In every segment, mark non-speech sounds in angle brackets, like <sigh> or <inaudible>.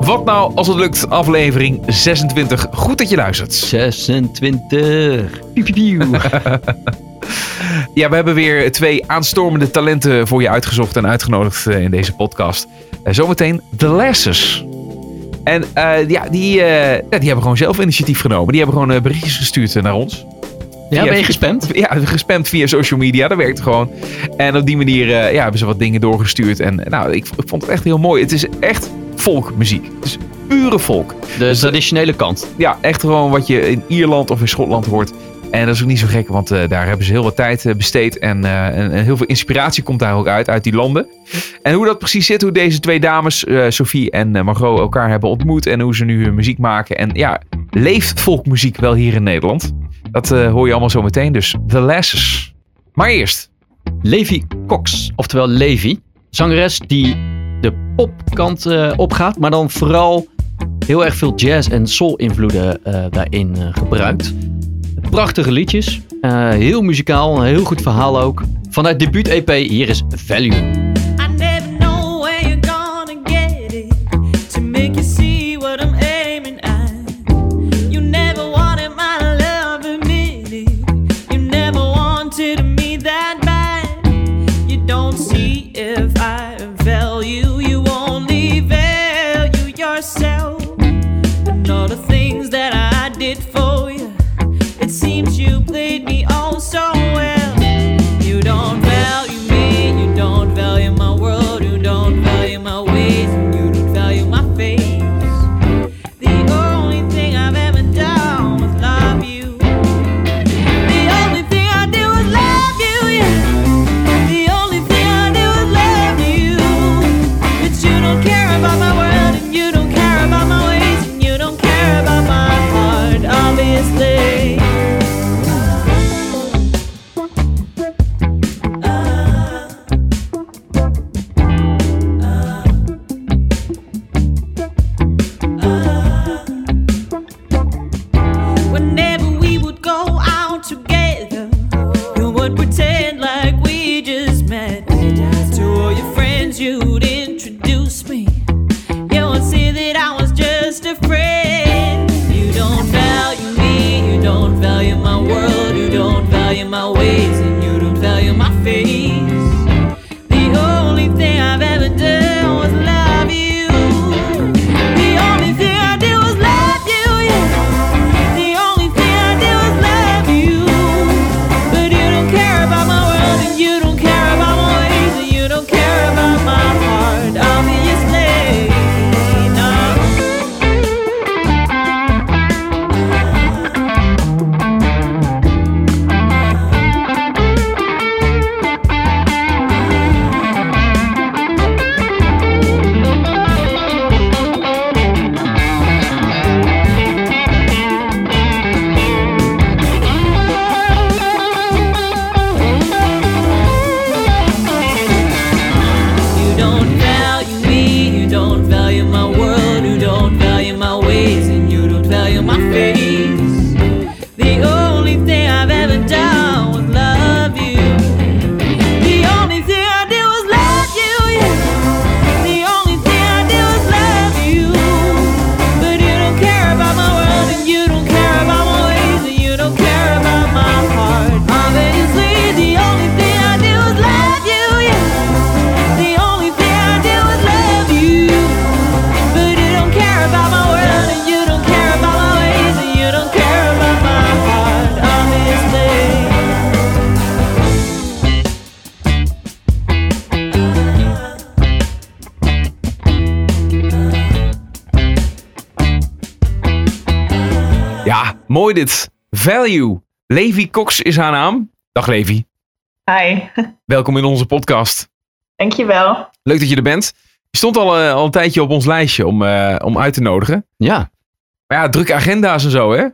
Wat nou als het lukt, aflevering 26. Goed dat je luistert. 26. Piu, piu, piu. Ja, we hebben weer twee aanstormende talenten voor je uitgezocht en uitgenodigd eh, in deze podcast. Eh, Zometeen The Lasses. En eh, ja, die, ja, die hebben gewoon zelf initiatief genomen. Die hebben gewoon berichtjes gestuurd naar ons. Ja, ben je gespamd? <laughs> Ja, gespamd via social media. Dat werkt gewoon. En op die manier ja, hebben ze wat dingen doorgestuurd. En nou, ik, ik vond het echt heel mooi. Het is echt folkmuziek. Het is pure folk. De traditionele kant. Ja, echt gewoon wat je in Ierland of in Schotland hoort. En dat is ook niet zo gek, want eh, daar hebben ze heel wat tijd eh, besteed. En, eh, en, en heel veel inspiratie komt daar ook uit, uit die landen. En hoe dat precies zit, hoe deze twee dames, eh, Sophie en eh, Margot, elkaar hebben ontmoet. En hoe ze nu hun muziek maken. En ja, leeft folkmuziek wel hier in Nederland? Dat eh, hoor je allemaal zo meteen. Dus The Lasses. Maar eerst, Levi Cox, oftewel Levi. Zangeres die popkant eh, opgaat, maar dan vooral heel erg veel jazz- en soul-invloeden eh, daarin eh, gebruikt. Prachtige liedjes, heel muzikaal, een heel goed verhaal ook. Vanuit debuut-EP, hier is Value. Dit. Value. Levi Cox is haar naam. Dag Levi. Hi, Welkom in onze podcast. dankjewel. Leuk dat je er bent. Je stond al, eh, al een tijdje op ons lijstje om, eh, om uit te nodigen. Ja, Maar ja, drukke agenda's en zo, hè?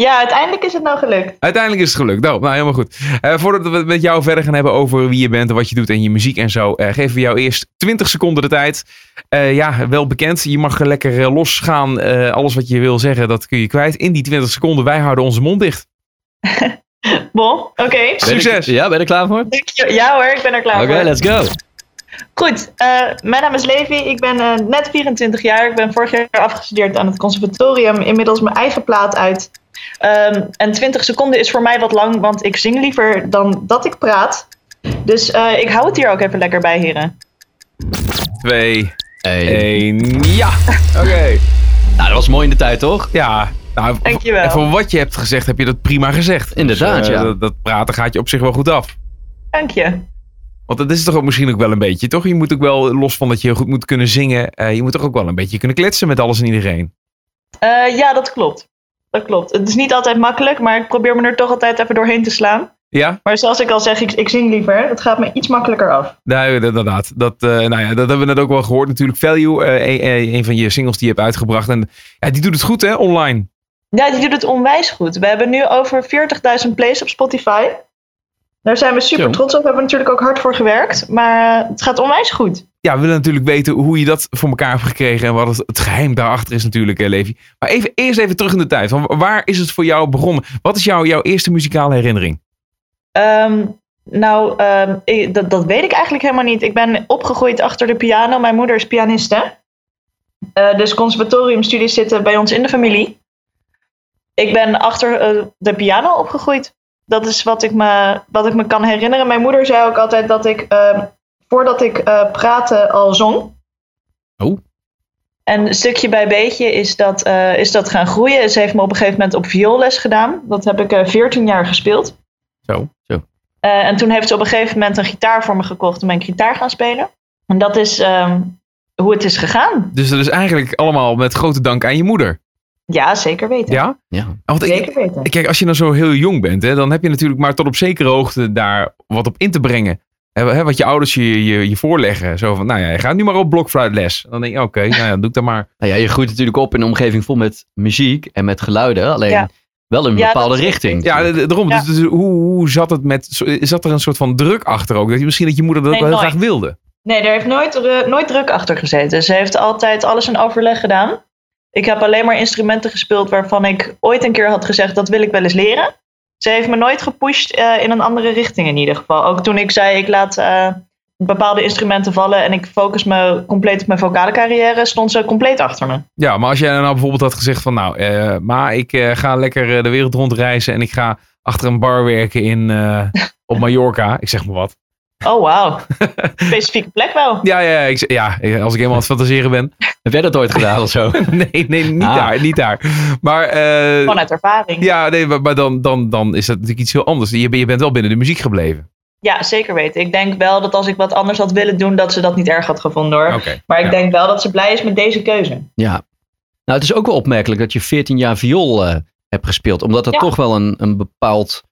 Ja, uiteindelijk is het nou gelukt. Uiteindelijk is het gelukt. Nou, nou helemaal goed. Eh, voordat we het met jou verder gaan hebben over wie je bent en wat je doet en je muziek en zo, eh, geven we jou eerst 20 seconden de tijd. Eh, ja, wel bekend. Je mag lekker losgaan. Eh, alles wat je wil zeggen, dat kun je kwijt. In die 20 seconden, wij houden onze mond dicht. <laughs> Bon, oké. Succes! ja, ben je er klaar voor? Dank je- Ja hoor, ik ben er klaar Oké, voor. let's go. Goed, eh, mijn naam is Levi. Ik ben net 24 jaar. Ik ben vorig jaar afgestudeerd aan het conservatorium. Inmiddels mijn eigen plaat uit. Ehm, en 20 seconden is voor mij wat lang, want ik zing liever dan dat ik praat. Dus eh, ik hou het hier ook even lekker bij, heren. Twee, Hey. één, ja. Oké. Nou, dat was mooi in de tijd, toch? Ja, nou, Dankjewel. en voor wat je hebt gezegd, heb je dat prima gezegd. Inderdaad, Dus, eh, ja. Dat, dat praten gaat je op zich wel goed af. Dank je. Want dat is toch ook misschien ook wel een beetje, toch? Je moet ook wel, los van dat je heel goed moet kunnen zingen, eh, je moet toch ook wel een beetje kunnen kletsen met alles en iedereen. Eh, ja, dat klopt. Dat klopt. Het is niet altijd makkelijk, maar ik probeer me er toch altijd even doorheen te slaan. Ja? Maar zoals ik al zeg, ik, ik zing liever. Het gaat me iets makkelijker af. Nou, inderdaad. Dat, eh, nou ja, dat hebben we net ook wel gehoord natuurlijk. Value, een, een- een van je singles die je hebt uitgebracht. En ja, die doet het goed, hè, online. Ja, die doet het onwijs goed. We hebben nu over 40.000 plays op Spotify. Daar zijn we super trots op. We hebben natuurlijk ook hard voor gewerkt. Maar het gaat onwijs goed. Ja, we willen natuurlijk weten hoe je dat voor elkaar hebt gekregen. En wat het, geheim daarachter is natuurlijk, eh, Levi. Maar even, eerst even terug in de tijd. Van waar is het voor jou begonnen? Wat is jouw, jouw eerste muzikale herinnering? Ehm, nou, ehm, ik- dat, dat weet ik eigenlijk helemaal niet. Ik ben opgegroeid achter de piano. Mijn moeder is pianiste. Eh, dus conservatoriumstudies zitten bij ons in de familie. Ik ben achter eh, de piano opgegroeid. Dat is wat ik, me, wat ik me kan herinneren. Mijn moeder zei ook altijd dat ik, ehm, voordat ik eh, praatte, al zong. Oh. En stukje bij beetje is dat, eh, is dat gaan groeien. Ze heeft me op een gegeven moment op vioolles gedaan. Dat heb ik eh 14 jaar gespeeld. Zo. Eh, en toen heeft ze op een gegeven moment een gitaar voor me gekocht om mijn gitaar gaan spelen. En dat is ehm, hoe het is gegaan. Dus dat is eigenlijk allemaal met grote dank aan je moeder. Ja, zeker weten. Ja? Ja. Want ik, Zeker weten. Kijk, als je nou zo heel jong bent, hè, dan heb je natuurlijk maar tot op zekere hoogte daar wat op in te brengen. Hè, hè, wat je ouders je, je, je voorleggen. Zo van, nou ja, je gaat nu maar op blokfluitles. Dan denk je, oké, nou ja, doe ik dat maar. Nou ja, je groeit natuurlijk op in een omgeving vol met muziek en met geluiden. Alleen Ja. wel in een Ja, bepaalde richting. Ja, daarom. Ja. Dus, dus hoe, hoe zat het met, zat er een soort van druk achter ook? Dat je misschien dat je moeder dat ook wel heel nooit. graag wilde. Nee, daar heeft nooit, eh, nooit druk achter gezeten. Ze heeft altijd alles in overleg gedaan. Ik heb alleen maar instrumenten gespeeld waarvan ik ooit een keer had gezegd dat wil ik wel eens leren. Ze heeft me nooit gepusht eh, in een andere richting in ieder geval. Ook toen ik zei ik laat eh, bepaalde instrumenten vallen en ik focus me compleet op mijn vocale carrière, stond ze compleet achter me. Ja, maar als jij nou bijvoorbeeld had gezegd van, nou, eh, maar ik ga lekker de wereld rondreizen en ik ga achter een bar werken in, op <laughs> Mallorca. Ik zeg maar wat. Oh wauw, <laughs> specifieke plek wel. Ja, ja, ik, ja, als ik helemaal aan het fantaseren ben. Heb jij dat ooit gedaan of zo? <laughs> Nee, nee, niet Ah. daar, niet daar. Maar, eh, Vanuit ervaring. ja, nee, maar, maar dan, dan, dan is dat natuurlijk iets heel anders. Je, bent- je bent wel binnen de muziek gebleven. Ja, zeker weten. Ik denk wel dat als ik wat anders had willen doen, dat ze dat niet erg had gevonden hoor. Oké. Maar ik ja. denk wel dat ze blij is met deze keuze. Ja. Nou, het is ook wel opmerkelijk dat je 14 jaar viool eh, hebt gespeeld. Omdat Ja. toch wel een, een bepaald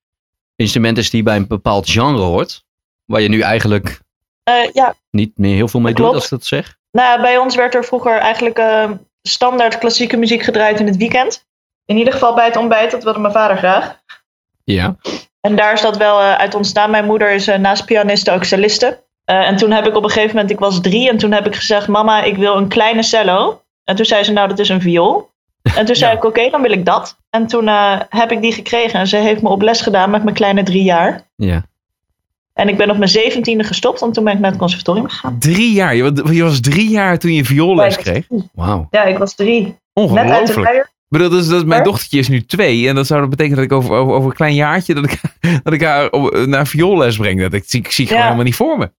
instrument is die bij een bepaald genre hoort. Waar je nu eigenlijk Eh, ja, niet meer heel veel mee doet, als ik dat zeg. nou, bij ons werd er vroeger eigenlijk eh, standaard klassieke muziek gedraaid in het weekend. In ieder geval bij het ontbijt, dat wilde mijn vader graag. Ja. En daar is dat wel eh, uit ontstaan. Mijn moeder is eh, naast pianiste ook celliste. En toen heb ik op een gegeven moment, ik was drie, en toen heb ik gezegd: Mama, ik wil een kleine cello. En toen zei ze: Nou, dat is een viool. En toen <laughs> zei Ja. ik: Oké, dan wil ik dat. En toen heb ik die gekregen. En ze heeft me op les gedaan met mijn kleine drie jaar. Ja. En ik ben op mijn zeventiende gestopt, want toen ben ik naar het conservatorium gegaan. Drie jaar. Je, wa- je was drie jaar toen je vioolles Ja, kreeg. Wauw. Ja, ik was drie. Net uit de Ongelooflijk. luier. Bedoel, dus, dat mijn dochtertje is nu twee. En dat zou dat betekenen dat ik over, over, over een klein jaartje... dat ik, <laughs> dat ik haar op- naar vioolles breng. Dat ik, zie, ik zie het gewoon helemaal niet voor me.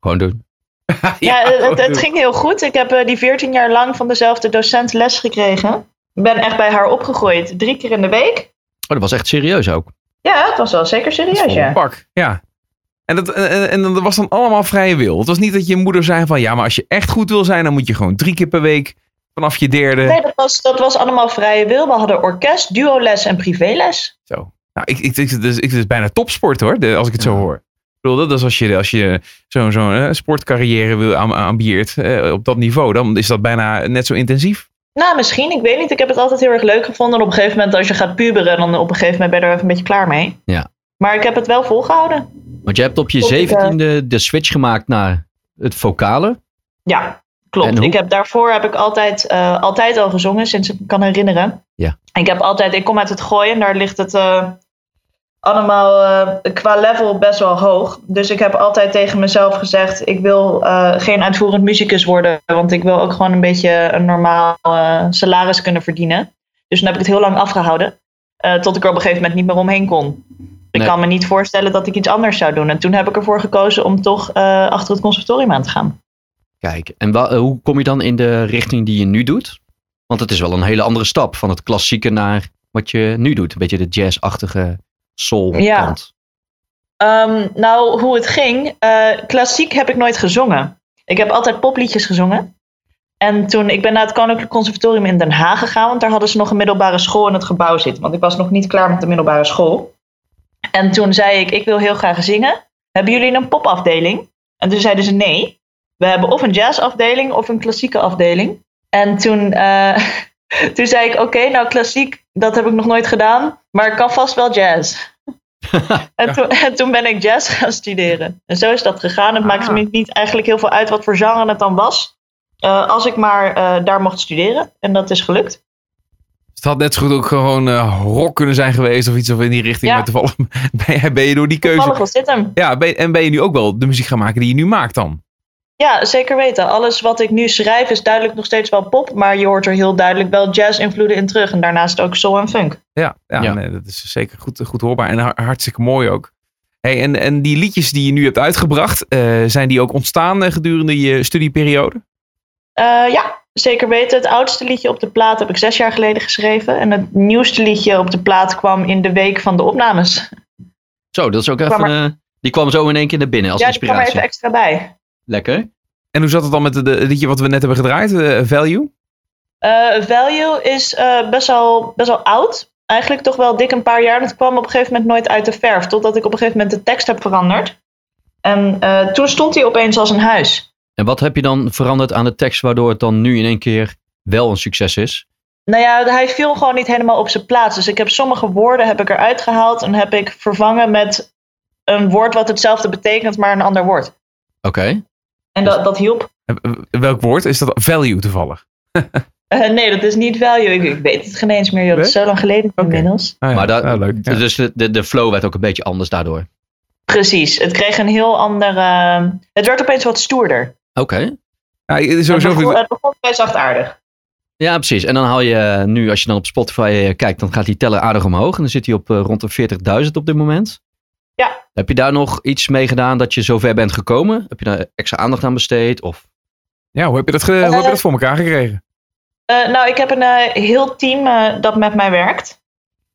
Gewoon doen. <laughs> Ja, het, ging heel goed. Ik heb eh, die 14 jaar lang van dezelfde docent les gekregen. Ik ben echt bij haar opgegroeid. Drie keer in de week. Oh, dat was echt serieus ook. Ja, het was wel zeker serieus, ja. pak. Ja. En dat, en, en, dat was dan allemaal vrije wil. Het was niet dat je moeder zei van... Ja, maar als je echt goed wil zijn... dan moet je gewoon drie keer per week... vanaf je derde... Nee, dat was, dat was allemaal vrije wil. We hadden orkest, duoles en privéles. Zo. Nou, ik, ik, ik, het is, het is bijna topsport hoor, de- als ik het zo hoor. Ik bedoel, dat is als je, als je zo'n zo'n eh, sportcarrière wil am- ambieert eh, op dat niveau, dan is dat bijna net zo intensief. Nou, misschien. Ik weet niet. Ik heb het altijd heel erg leuk gevonden. En op een gegeven moment, als je gaat puberen, dan op een gegeven moment ben je er even een beetje klaar mee. Ja. Maar ik heb het wel volgehouden. Want je hebt op je eh, zeventiende de switch gemaakt naar het vocale. Ja, klopt. Ik heb, daarvoor heb ik altijd, eh, altijd al gezongen, sinds ik me kan herinneren. Ja. Ik heb altijd, ik kom uit het gooien, daar ligt het, eh, allemaal qua level best wel hoog. Dus ik heb altijd tegen mezelf gezegd: ik wil geen uitvoerend muzikus worden, want ik wil ook gewoon een beetje een normaal salaris kunnen verdienen. Dus toen heb ik het heel lang afgehouden, eh, tot ik er op een gegeven moment niet meer omheen kon. Ik kan me niet voorstellen dat ik iets anders zou doen. En toen heb ik ervoor gekozen om toch eh, achter het conservatorium aan te gaan. Kijk, en eh, hoe kom je dan in de richting die je nu doet? Want het is wel een hele andere stap van het klassieke naar wat je nu doet. Een beetje de jazzachtige soul Ja. kant. Ehm, nou, hoe het ging. eh, klassiek heb ik nooit gezongen. Ik heb altijd popliedjes gezongen. En toen, ik ben naar het Koninklijk Conservatorium in Den Haag gegaan, want daar hadden ze nog een middelbare school in het gebouw zitten. Want ik was nog niet klaar met de middelbare school. En toen zei ik, ik wil heel graag zingen. Hebben jullie een popafdeling? En toen zeiden ze nee. We hebben of een jazzafdeling of een klassieke afdeling. En toen, eh, <laughs> toen zei ik, oké, nou klassiek, dat heb ik nog nooit gedaan. Maar ik kan vast wel jazz. <laughs> En toen, en toen ben ik jazz gaan studeren. En zo is dat gegaan. Het maakte Ah. me niet eigenlijk heel veel uit wat voor genre het dan was. eh, als ik maar eh, daar mocht studeren. En dat is gelukt. Het had net zo goed ook gewoon eh, rock kunnen zijn geweest of iets of in die richting. Ja. Maar toevallig <laughs> ben je, ben je door die Toevallig keuze... was dit hem. Ja, ben en ben je nu ook wel de muziek gaan maken die je nu maakt dan? Ja, zeker weten. Alles wat ik nu schrijf is duidelijk nog steeds wel pop. Maar je hoort er heel duidelijk wel jazz-invloeden in terug. En daarnaast ook soul en funk. Ja, ja, Ja. Nee, dat is zeker goed, goed hoorbaar en har- hartstikke mooi ook. Hey, en, en die liedjes die je nu hebt uitgebracht, eh, zijn die ook ontstaan eh, gedurende je studieperiode? Eh, ja, zeker weten. Het oudste liedje op de plaat heb ik zes jaar geleden geschreven. En het nieuwste liedje op de plaat kwam in de week van de opnames. Zo, dat is ook even... Kwam er- eh, die kwam zo in één keer naar binnen als ja, die kwam er inspiratie. even extra bij. Lekker. En hoe zat het dan met het liedje wat we net hebben gedraaid, eh, Value? Eh, Value is eh, best, wel, best wel oud. Eigenlijk toch wel dik een paar jaar. En het kwam op een gegeven moment nooit uit de verf. Totdat ik op een gegeven moment de tekst heb veranderd. En eh, toen stond hij opeens als een huis. En wat heb je dan veranderd aan de tekst waardoor het dan nu in één keer wel een succes is? Nou ja, hij viel gewoon niet helemaal op zijn plaats. Dus ik heb sommige woorden heb ik eruit gehaald. En heb ik vervangen met een woord wat hetzelfde betekent, maar een ander woord. Oké. En dat, dat hielp. Eh, eh, Welk woord? Is dat value toevallig? Eh, nee, dat is niet value. Ik, ik weet het geen eens meer. Joh. Dat is zo lang geleden Oké. inmiddels. Ah, ja. Maar dat, leuk. ja. Dus de, de, de flow werd ook een beetje anders daardoor. Precies. Het kreeg een heel andere... Het werd opeens wat stoerder. Oké. Ja, Het sowieso begon, het begon best zachtaardig. Ja, precies. En dan haal je eh, nu, als je dan op Spotify eh, kijkt, dan gaat die teller aardig omhoog. En dan zit hij op eh, rond de 40.000 op dit moment. Ja. Heb je daar nog iets mee gedaan dat je zover bent gekomen? Heb je daar extra aandacht aan besteed? Of... Ja, hoe heb je dat, ge- hoe heb je dat voor elkaar gekregen? Eh, nou, ik heb een eh, heel team eh, dat met mij werkt.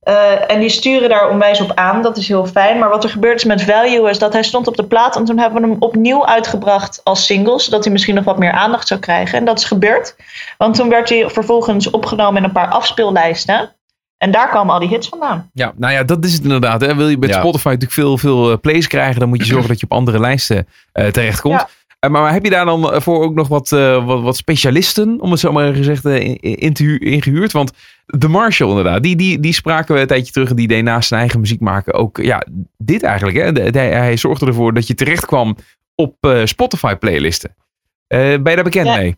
Eh, en die sturen daar onwijs op aan. Dat is heel fijn. Maar wat er gebeurd is met Value is dat hij stond op de plaat. En toen hebben we hem opnieuw uitgebracht als single. Zodat hij misschien nog wat meer aandacht zou krijgen. En dat is gebeurd. Want toen werd hij vervolgens opgenomen in een paar afspeellijsten. En daar kwamen al die hits vandaan. Ja, nou ja, dat is het inderdaad. Hè. Wil je met Ja. Spotify natuurlijk veel, veel eh, plays krijgen, dan moet je zorgen dat je op andere lijsten eh, terechtkomt. Ja. Eh, maar heb je daar dan eh, voor ook nog wat, eh, wat, wat specialisten, om het zo maar gezegd, eh, in, ingehuurd? Want de Marshall inderdaad, die, die, die spraken we een tijdje terug en die deed naast zijn eigen muziek maken ook ja, dit eigenlijk. Hè. De- de- hij zorgde ervoor dat je terecht kwam op Spotify playlisten. Ben je daar bekend Ja. mee?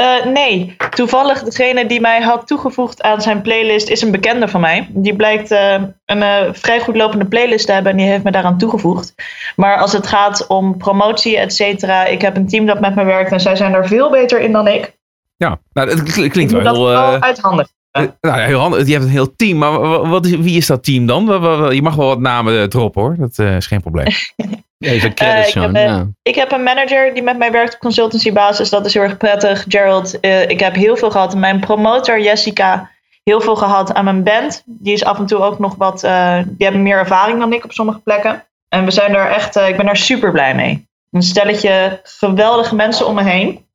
Eh, nee, toevallig degene die mij had toegevoegd aan zijn playlist is een bekende van mij. Die blijkt eh, een eh, vrij goed lopende playlist te hebben en die heeft me daaraan toegevoegd. Maar als het gaat om promotie, et cetera, ik heb een team dat met me werkt en zij zijn er veel beter in dan ik. Ja, nou, Ik klinkt wel dat heel... uithandigen. Eh, nou ja, heel handig. Je hebt een heel team, maar wa- wat is, wie is dat team dan? Je mag wel wat namen droppen hoor, dat is geen probleem. <laughs> Even Eh, ik heb, eh, ja. Ik heb een manager die met mij werkt op consultancybasis. Dat is heel erg prettig. Gerald, eh, ik heb heel veel gehad. Mijn promotor Jessica, heel veel gehad aan mijn band. Die is af en toe ook nog wat. die hebben meer ervaring dan ik op sommige plekken. En we zijn er echt. ik ben daar super blij mee. Een stelletje geweldige mensen om me heen.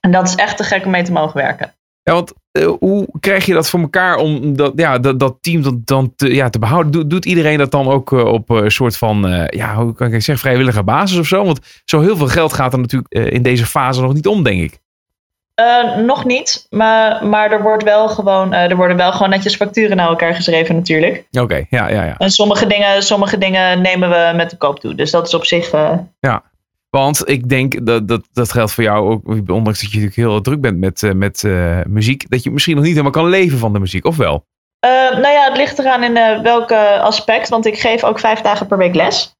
En dat is echt te gek om mee te mogen werken. Ja, want eh, hoe krijg je dat voor elkaar om dat, ja, dat, dat team dan, dan te, ja, te behouden? Doet, doet iedereen dat dan ook eh, op een soort van, eh, ja, hoe kan ik zeggen, vrijwillige basis of zo? Want zo heel veel geld gaat er natuurlijk in deze fase nog niet om, denk ik. Nog niet, maar, maar er, wordt wel gewoon, er worden wel gewoon netjes facturen naar elkaar geschreven natuurlijk. Oké, ja, ja, ja. En sommige dingen, sommige dingen nemen we met de koop toe. Dus dat is op zich. eh, Want ik denk dat, dat dat geldt voor jou ook, ondanks dat je natuurlijk heel druk bent met, eh, met eh, muziek, dat je misschien nog niet helemaal kan leven van de muziek, of wel? Eh, nou ja, het ligt eraan in eh, welke aspect. Want ik geef ook vijf dagen per week les.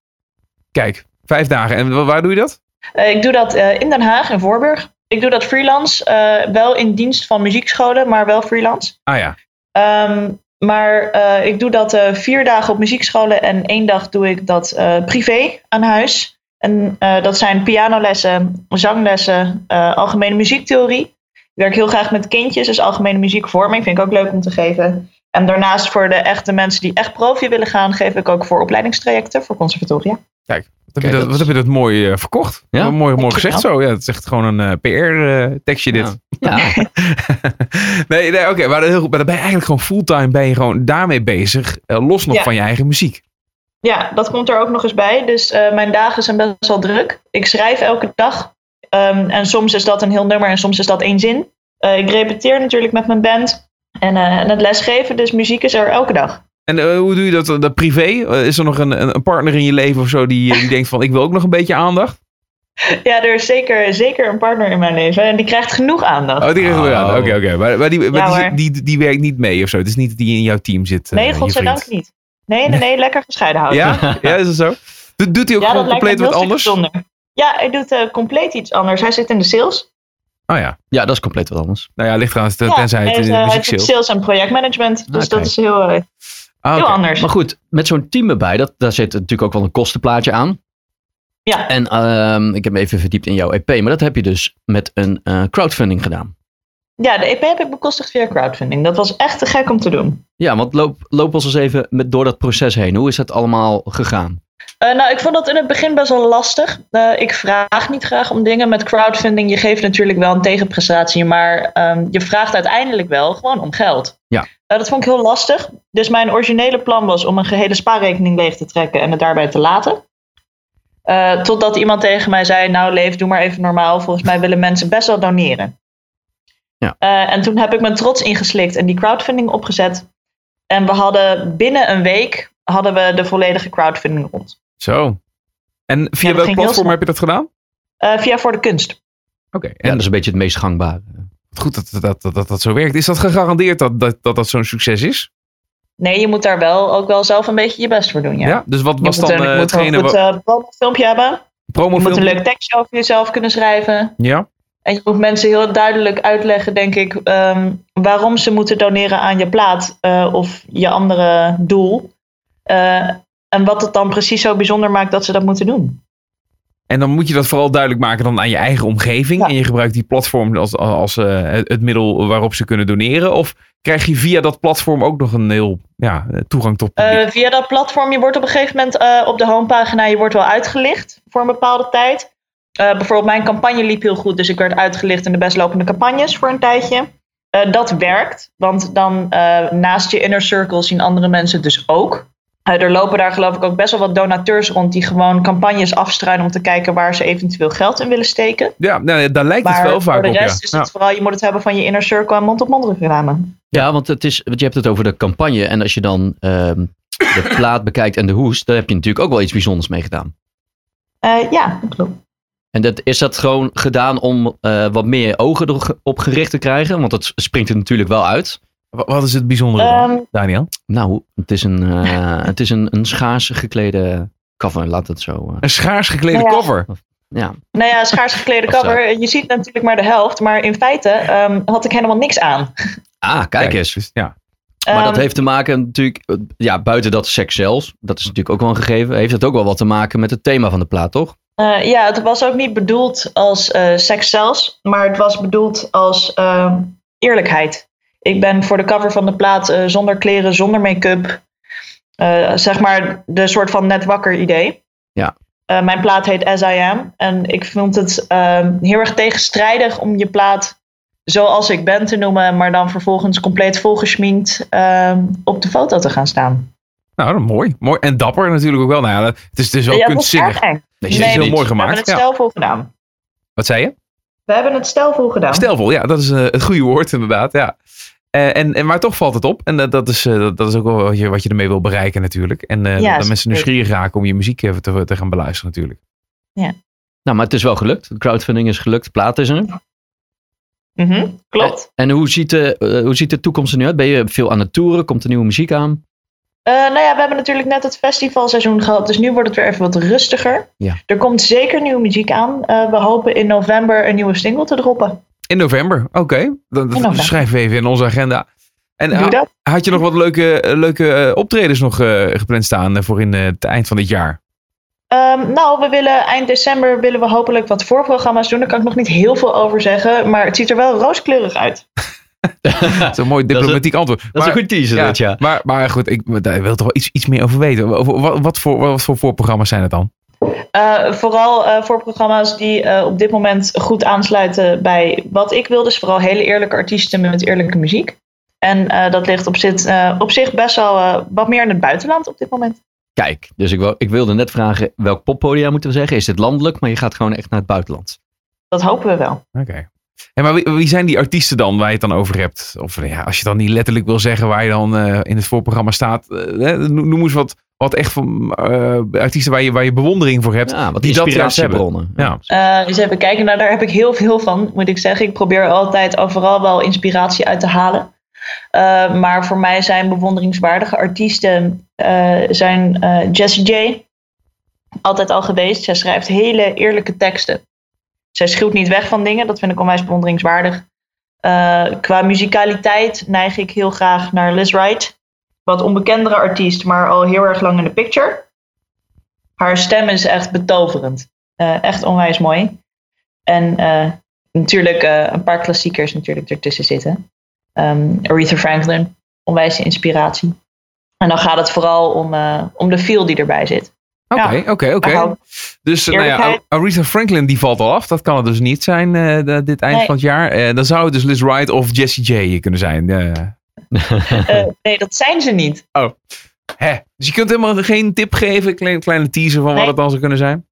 Kijk, vijf dagen. En wa- waar doe je dat? Ik doe dat in Den Haag, in Voorburg. Ik doe dat freelance. wel in dienst van muziekscholen, maar wel freelance. Ah ja. Ehm, maar ik doe dat vier dagen op muziekscholen en één dag doe ik dat privé aan huis. En eh, dat zijn pianolessen, zanglessen, eh, algemene muziektheorie. Ik werk heel graag met kindjes, dus algemene muziekvorming vind ik ook leuk om te geven. En daarnaast voor de echte mensen die echt profi willen gaan, geef ik ook voor opleidingstrajecten voor conservatoria. Wat heb, Kijk, je dat, dat wat heb je dat mooi eh, verkocht? Ja? Mooi, mooi Dankjewel. gezegd zo. Ja, het is echt gewoon een PR-tekstje dit. Ja. <laughs> Ja. nee, nee oké. maar, heel goed. maar dan ben je eigenlijk gewoon fulltime ben je gewoon daarmee bezig. los nog Ja. van je eigen muziek. Ja, dat komt er ook nog eens bij. Dus eh, mijn dagen zijn best wel druk. Ik schrijf elke dag. Ehm, en soms is dat een heel nummer en soms is dat één zin. Eh, ik repeteer natuurlijk met mijn band. En, eh, en het lesgeven, dus muziek is er elke dag. En eh, hoe doe je dat, dat privé? Is er nog een, een een partner in je leven of zo die, die denkt van ik wil ook nog een beetje aandacht? <laughs> Ja, er is zeker, zeker een partner in mijn leven. En die krijgt genoeg aandacht. Oh, die krijgt wel aan. Oh. Oké, oké. Maar, maar, die, maar Ja, die, die, die werkt niet mee of zo. Het is niet dat die in jouw team zit. eh, nee, godzijdank niet. Nee, nee, nee, lekker gescheiden houden. Ja? ja, is dat zo? Doet, doet hij ook Ja, gewoon dat lijkt me compleet wat anders? gezonder. Ja, hij doet eh, compleet iets anders. Hij zit in de sales. Oh ja. ja, dat is compleet wat anders. Nou ja, ligt eraan Ja, tenzij het hij, is, in de hij muziek doet sales. sales en projectmanagement. Dus Oké. dat is heel, eh, Ah, heel anders. Maar goed, met zo'n team erbij, dat, daar zit natuurlijk ook wel een kostenplaatje aan. Ja. En ehm, ik heb me even verdiept in jouw EP, maar dat heb je dus met een eh, crowdfunding gedaan. Ja, de EP heb ik bekostigd via crowdfunding. Dat was echt te gek om te doen. Ja, want loop, loop ons eens even met, door dat proces heen. Hoe is dat allemaal gegaan? Eh, nou, ik vond dat in het begin best wel lastig. Eh, ik vraag niet graag om dingen met crowdfunding. Je geeft natuurlijk wel een tegenprestatie, maar ehm, je vraagt uiteindelijk wel gewoon om geld. Ja. Eh, dat vond ik heel lastig. Dus mijn originele plan was om een gehele spaarrekening leeg te trekken en het daarbij te laten. Totdat iemand tegen mij zei: Nou, leef, doe maar even normaal. Volgens mij willen mensen best wel doneren. Ja. Eh, en toen heb ik mijn trots ingeslikt en die crowdfunding opgezet. En we hadden binnen een week hadden we de volledige crowdfunding rond. Zo. En via welk platform heb je dat gedaan? Eh, via Voor de Kunst. Oké. Ja, En dat is een beetje het meest gangbare. goed dat dat, dat, dat dat zo werkt. Is dat gegarandeerd dat dat, dat, dat zo'n succes is? Nee, je moet daar wel ook wel zelf een beetje je best voor doen. Ja. Dus wat Je was moet, dan een- eh, je moet hetgene een goed eh, promofilmpje hebben. Je moet een leuk tekstje over jezelf kunnen schrijven. Ja? En je moet mensen heel duidelijk uitleggen, denk ik, ehm, waarom ze moeten doneren aan je plaat eh, of je andere doel. Eh, en wat het dan precies zo bijzonder maakt dat ze dat moeten doen. En dan moet je dat vooral duidelijk maken dan aan je eigen omgeving. Ja. En je gebruikt die platform als, als eh, het middel waarop ze kunnen doneren. Of krijg je via dat platform ook nog een heel ja, toegang tot via dat platform, je wordt op een gegeven moment op de homepagina, je wordt wel uitgelicht voor een bepaalde tijd. Eh, bijvoorbeeld mijn campagne liep heel goed, dus ik werd uitgelicht in de best lopende campagnes voor een tijdje. Eh, dat werkt, want dan eh, naast je inner circle zien andere mensen het dus ook. Er lopen daar geloof ik ook best wel wat donateurs rond die gewoon campagnes afstruinen om te kijken waar ze eventueel geld in willen steken. ja, nou, daar lijkt het wel vaak voor de op. rest ja. is Ja. het vooral, je moet het hebben van je inner circle en mond-op-mond reclame. Ja, want, het is, want je hebt het over de campagne. En als je dan ehm, de plaat bekijkt en de hoes, daar heb je natuurlijk ook wel iets bijzonders mee gedaan. Eh, ja, dat klopt. En dat, is dat gewoon gedaan om eh, wat meer ogen erop gericht te krijgen? Want dat springt er natuurlijk wel uit. Wa- Wat is het bijzondere dan, Ehm, Daniel? Nou, het is een, eh, <laughs> het is een, een schaars geklede cover, laat het zo. eh, Een schaars geklede Nou ja. cover. ja. Nou ja, schaars geklede cover. Je ziet natuurlijk maar de helft, maar in feite ehm, had ik helemaal niks aan. Ah, kijk eens. dus, ja. Maar dat Ehm, heeft te maken natuurlijk, ja, buiten dat seks zelfs, dat is natuurlijk ook wel een gegeven, heeft het ook wel wat te maken met het thema van de plaat, toch? Eh, ja, het was ook niet bedoeld als eh seks zelfs, maar het was bedoeld als ehm, eerlijkheid. Ik ben voor de cover van de plaat eh, zonder kleren, zonder make-up. zeg maar de soort van net wakker idee. Ja. Mijn plaat heet As I Am. En ik vond het ehm, heel erg tegenstrijdig om je plaat zoals ik ben te noemen, maar dan vervolgens compleet volgeschminkt ehm, op de foto te gaan staan. Nou, dat- mooi. mooi. En dapper natuurlijk ook wel. Nou ja, dat- het is, het is wel ja, dat kunstzinnig. erg eng. Nee, het Nee, is heel niet. mooi We hebben gemaakt. het Ja. stijlvol gedaan. Wat zei je? We hebben het stijlvol gedaan. Stijlvol, ja, dat is eh, het goede woord inderdaad. Ja. Eh, en, en, maar toch valt het op. En eh, dat, is, eh, dat, dat is ook wel wat je, wat je ermee wil bereiken natuurlijk. En eh, Ja, dat mensen nieuwsgierig raken om je muziek even te, te gaan beluisteren natuurlijk. Nou, maar het is wel gelukt. De crowdfunding is gelukt, de plaat is er. Mhm, klopt. En hoe ziet, de, eh, hoe ziet de toekomst er nu uit? Ben je veel aan het toeren? Komt er nieuwe muziek aan? Eh, nou ja, we hebben natuurlijk net het festivalseizoen gehad, dus nu wordt het weer even wat rustiger. Ja. Er komt zeker nieuwe muziek aan. Eh, we hopen in november een nieuwe single te droppen. In november, oké. Dan dan november. schrijven we even in onze agenda. En Doe ha- dat. had je nog wat leuke, eh, leuke eh, optredens nog eh, gepland staan eh, voor in eh, het eind van dit jaar? Ehm, nou, we willen eind december willen we hopelijk wat voorprogramma's doen. Daar kan ik nog niet heel veel over zeggen, maar het ziet er wel rooskleurig uit. <laughs> <laughs> Dat is een mooi Dat is diplomatiek antwoord. Dat Maar- is een goed teaser, ja, dat ja. Maar, maar goed, ik daar wil toch wel iets, iets meer over weten. Over- Wat, wat, voor, wat voor voorprogramma's zijn het dan? Eh, vooral eh, voor programma's die eh, op dit moment goed aansluiten bij wat ik wil. Dus vooral hele eerlijke artiesten met eerlijke muziek. En eh, dat ligt op, zit, eh, op zich best wel eh, wat meer in het buitenland op dit moment. Kijk, dus ik, wou, ik wilde net vragen welk poppodia moeten we zeggen? Is dit landelijk, maar je gaat gewoon echt naar het buitenland? Dat hopen we wel. Oké. En maar wie, wie zijn die artiesten dan waar je het dan over hebt? Of ja, als je dan niet letterlijk wil zeggen waar je dan eh, in het voorprogramma staat. eh, hè, noem eens wat, wat echt van eh, artiesten waar je, waar je bewondering voor hebt. Ja, wat die dat inspiratiebronnen. Ja. Eh, eens even kijken, nou daar heb ik heel veel van, moet ik zeggen. Ik probeer altijd overal wel inspiratie uit te halen. Eh, maar voor mij zijn bewonderingswaardige artiesten eh, zijn eh, Jessie J. Altijd al geweest. Zij schrijft hele eerlijke teksten. Zij schuwt niet weg van dingen, dat vind ik onwijs bewonderingswaardig. Eh, qua muzikaliteit neig ik heel graag naar Liz Wright. Wat onbekendere artiest, maar al heel erg lang in de picture. Haar stem is echt betoverend. Eh, echt onwijs mooi. En eh, natuurlijk een paar klassiekers natuurlijk ertussen zitten. Ehm, Aretha Franklin, onwijs inspiratie. En dan gaat het vooral om, om de feel die erbij zit. Oké, oké, oké. Dus eh, nou ja. Aretha Franklin die valt al af. Dat kan het dus niet zijn eh, dit eind Nee. van het jaar. Eh, dan zou het dus Liz Wright of Jessie J kunnen zijn. Nee, dat zijn ze niet. hè. Dus je kunt helemaal geen tip geven, een kleine, kleine teaser van wat het dan zou kunnen zijn.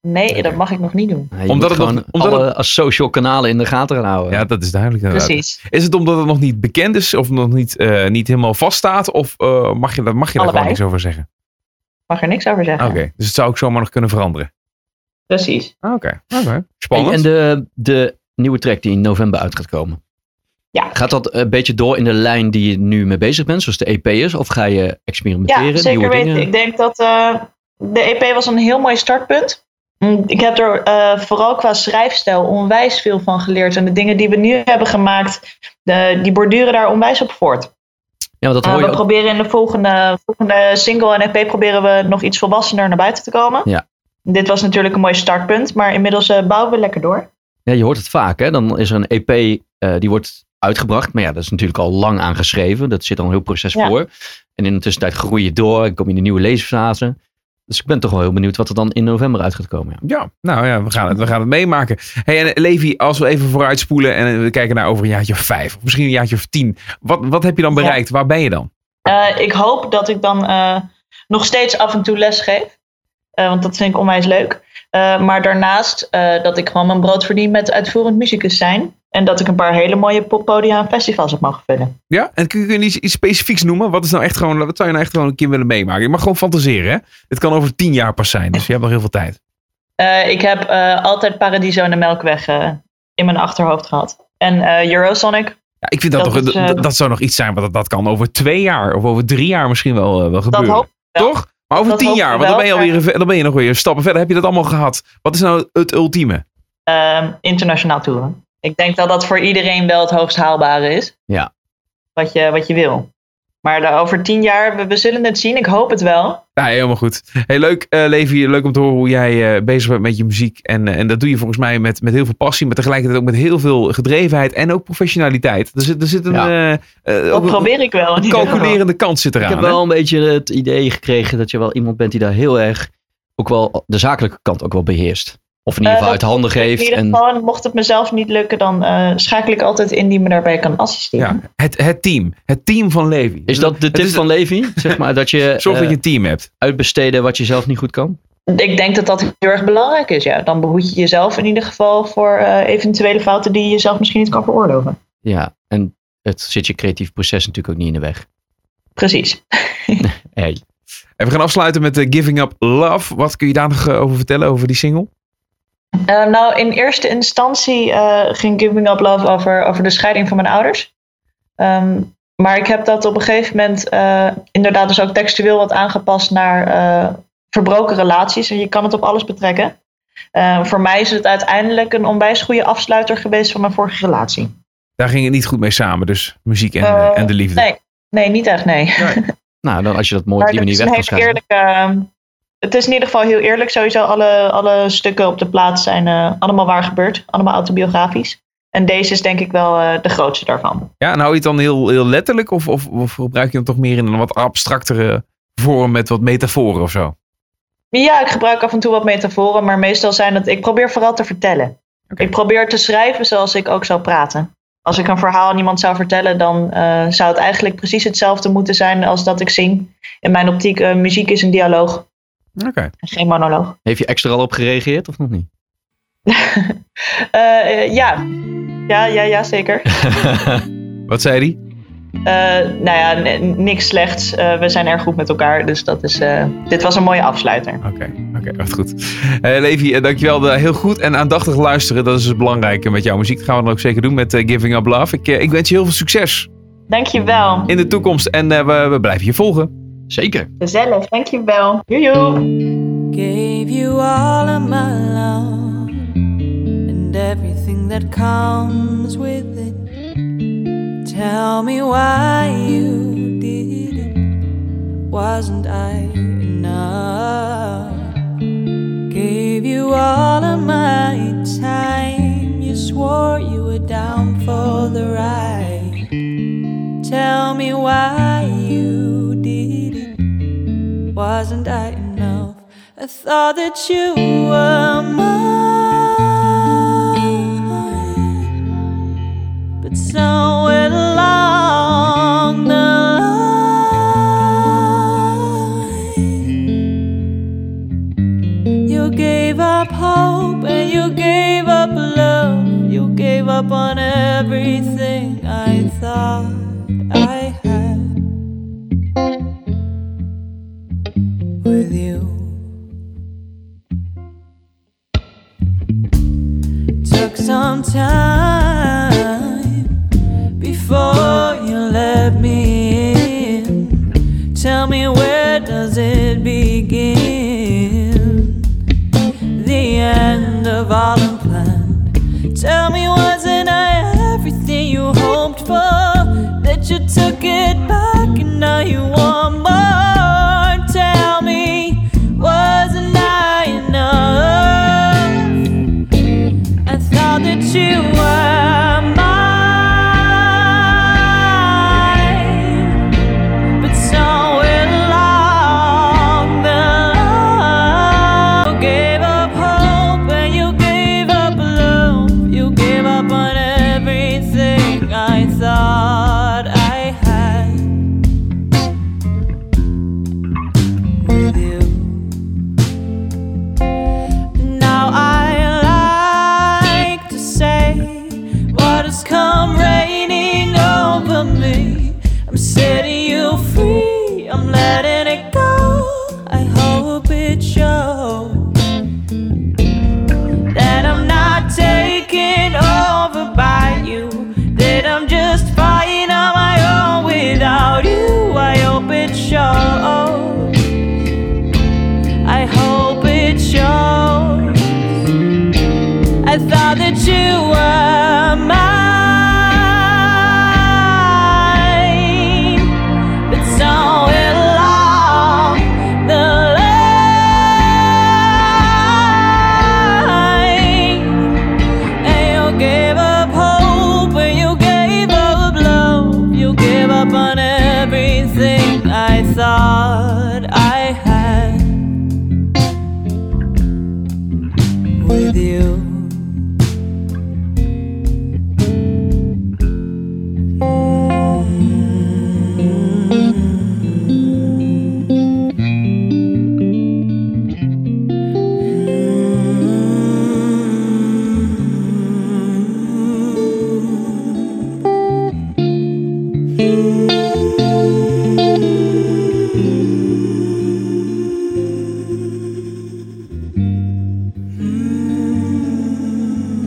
Nee, dat mag ik nog niet doen. Ja, je Omdat moet het nog- omdat alle social kanalen in de gaten gaan houden. Ja, dat is duidelijk. inderdaad. Precies. Is het omdat het nog niet bekend is of nog niet, eh, niet helemaal vaststaat? Of eh, mag je, daar- mag je daar gewoon Allebei. niks over zeggen? Mag er niks over zeggen. Oké, dus het zou ook zomaar nog kunnen veranderen. Precies. Oké, oké. Hey, Spannend. en de, de nieuwe track die in november uit gaat komen. Ja. Gaat dat een beetje door in de lijn die je nu mee bezig bent, zoals de EP is? Of ga je experimenteren? Ja, zeker weten. Ik denk dat eh, de EP was een heel mooi startpunt. Mm, Ik heb er eh, vooral qua schrijfstijl onwijs veel van geleerd. En de dingen die we nu hebben gemaakt, de, die borduren daar onwijs op voort. Ja, want dat hoor je we ook. proberen in de volgende, volgende single en EP proberen we nog iets volwassener naar buiten te komen. Ja. Dit was natuurlijk een mooi startpunt, maar inmiddels eh, bouwen we lekker door. Ja, je hoort het vaak, hè? Dan is er een EP eh, die wordt uitgebracht. Maar ja, dat is natuurlijk al lang aangeschreven. Dat zit al een heel proces Ja. voor. En in de tussentijd groei je door. en kom je in de nieuwe leesfase. Dus ik ben toch wel heel benieuwd wat er dan in november uit gaat komen. Ja. Ja, nou ja, we gaan het, we gaan het meemaken. Hey, en eh, Levi, als we even vooruit spoelen en we kijken naar over een jaartje of vijf, of misschien een jaartje of tien. Wat, wat heb je dan Ja. bereikt? Waar ben je dan? Eh, ik hoop dat ik dan eh, nog steeds af en toe les geef. Eh, want dat vind ik onwijs leuk. Eh, maar daarnaast eh, dat ik gewoon mijn brood verdien met uitvoerend muzikus zijn. En dat ik een paar hele mooie poppodia en festivals heb mogen vullen. Ja, en kun je, iets, iets specifieks noemen? Wat is nou echt gewoon, wat zou je nou echt gewoon een keer willen meemaken? Je mag gewoon fantaseren, hè? Het kan over tien jaar pas zijn, dus je hebt nog heel veel tijd. Eh, ik heb eh, altijd Paradiso en de Melkweg eh, in mijn achterhoofd gehad. En Eurosonic, Ja, ik vind dat, Dat toch, is, dat, dat zou nog iets zijn, want dat, dat kan over twee jaar of over drie jaar misschien wel, wel dat gebeuren. hoop ik wel. Toch? Maar over Dat tien jaar, want dan ben, je alweer, dan ben je nog weer stappen verder. Heb je dat allemaal gehad? Wat is nou het ultieme? Ehm, internationaal toeren. Ik denk dat dat voor iedereen wel het hoogst haalbare is. Ja. Wat je, wat je wil. Maar daar over tien jaar, we, we zullen het zien. Ik hoop het wel. Ja, helemaal goed. Hey, leuk, eh Levi. Leuk om te horen hoe jij eh, bezig bent met je muziek. En, eh, en dat doe je volgens mij met, met heel veel passie, maar tegelijkertijd ook met heel veel gedrevenheid en ook professionaliteit. Er zit, er zit een, Ja. eh, eh, Dat probeer ik wel. een calculerende kant zit Ik eraan. heb hè? wel een beetje het idee gekregen dat je wel iemand bent die daar heel erg ook wel de zakelijke kant ook wel beheerst. Of in ieder Eh, geval uit handen In geeft. ieder En, geval, en mocht het mezelf niet lukken, dan eh, schakel ik altijd in die me daarbij kan assisteren. Ja, het, het team. Het team van Levi. is dat de tip van Levi? Zeg maar dat je <laughs> Zorg dat eh, je een team hebt. uitbesteden wat je zelf niet goed kan? Ik denk dat dat heel erg belangrijk is. Ja. Dan behoed je jezelf in ieder geval voor eh, eventuele fouten die je zelf misschien niet kan veroorloven. Ja, en het zit je creatief proces natuurlijk ook niet in de weg. Precies. <laughs> Hey. En we gaan afsluiten met eh, Giving Up Love. Wat kun je daar nog eh, over vertellen, over die single? Eh, nou, in eerste instantie eh, ging Giving Up Love over, over de scheiding van mijn ouders. Ehm, maar ik heb dat op een gegeven moment eh, inderdaad dus ook textueel wat aangepast naar eh, verbroken relaties. En je kan het op alles betrekken. Eh, voor mij is het uiteindelijk een onwijs goede afsluiter geweest van mijn vorige relatie. Daar ging het niet goed mee samen, dus muziek en, en de liefde. Nee, nee niet echt, nee. <laughs> Nou, dan als je dat mooi op die het manier is weg een kan hele schrijven. eerlijke. Het is in ieder geval heel eerlijk. Sowieso alle, alle stukken op de plaats zijn eh, allemaal waar gebeurd. Allemaal autobiografisch. En deze is denk ik wel eh, de grootste daarvan. Ja, en hou je het dan heel, heel letterlijk of, of, of gebruik je hem toch meer in een wat abstractere vorm met wat metaforen of zo? Ja, ik gebruik af en toe wat metaforen. Maar meestal zijn het... Ik probeer vooral te vertellen. Ik probeer te schrijven zoals ik ook zou praten. Als ik een verhaal aan iemand zou vertellen... dan eh, zou het eigenlijk precies hetzelfde moeten zijn als dat ik zing. In mijn optiek, muziek is een dialoog. Oké. en Geen monoloog. Heeft je extra al op gereageerd of nog niet? <laughs> Eh, eh, ja. Ja, ja, ja, zeker. <laughs> Wat zei die? Eh, nou ja, niks slechts. We zijn erg goed met elkaar. Dus dat is, dit was een mooie afsluiter. Oké, oké, wat goed. Levi, dankjewel. Heel goed en aandachtig luisteren. Dat is het belangrijke met jouw muziek. Dat gaan we dan ook zeker doen met Giving Up Love. Ik, ik wens je heel veel succes Dankjewel. in de toekomst. En we, we blijven je volgen. Zeker. Gezellig, dankjewel. Joejoe. Gave you all of my love and everything that comes with it. Tell me why you did it. Wasn't I enough? Gave you all of my time. You swore you were down for the ride. Tell me why you did it. Wasn't I enough? I thought that you were mine, but somewhere along the line, you gave up hope and you gave up love. You gave up on everything I thought I some time before you let me in. Tell me where does it begin? The end of all unplanned. Tell me, wasn't I everything you hoped for? That you took it back and now you want more.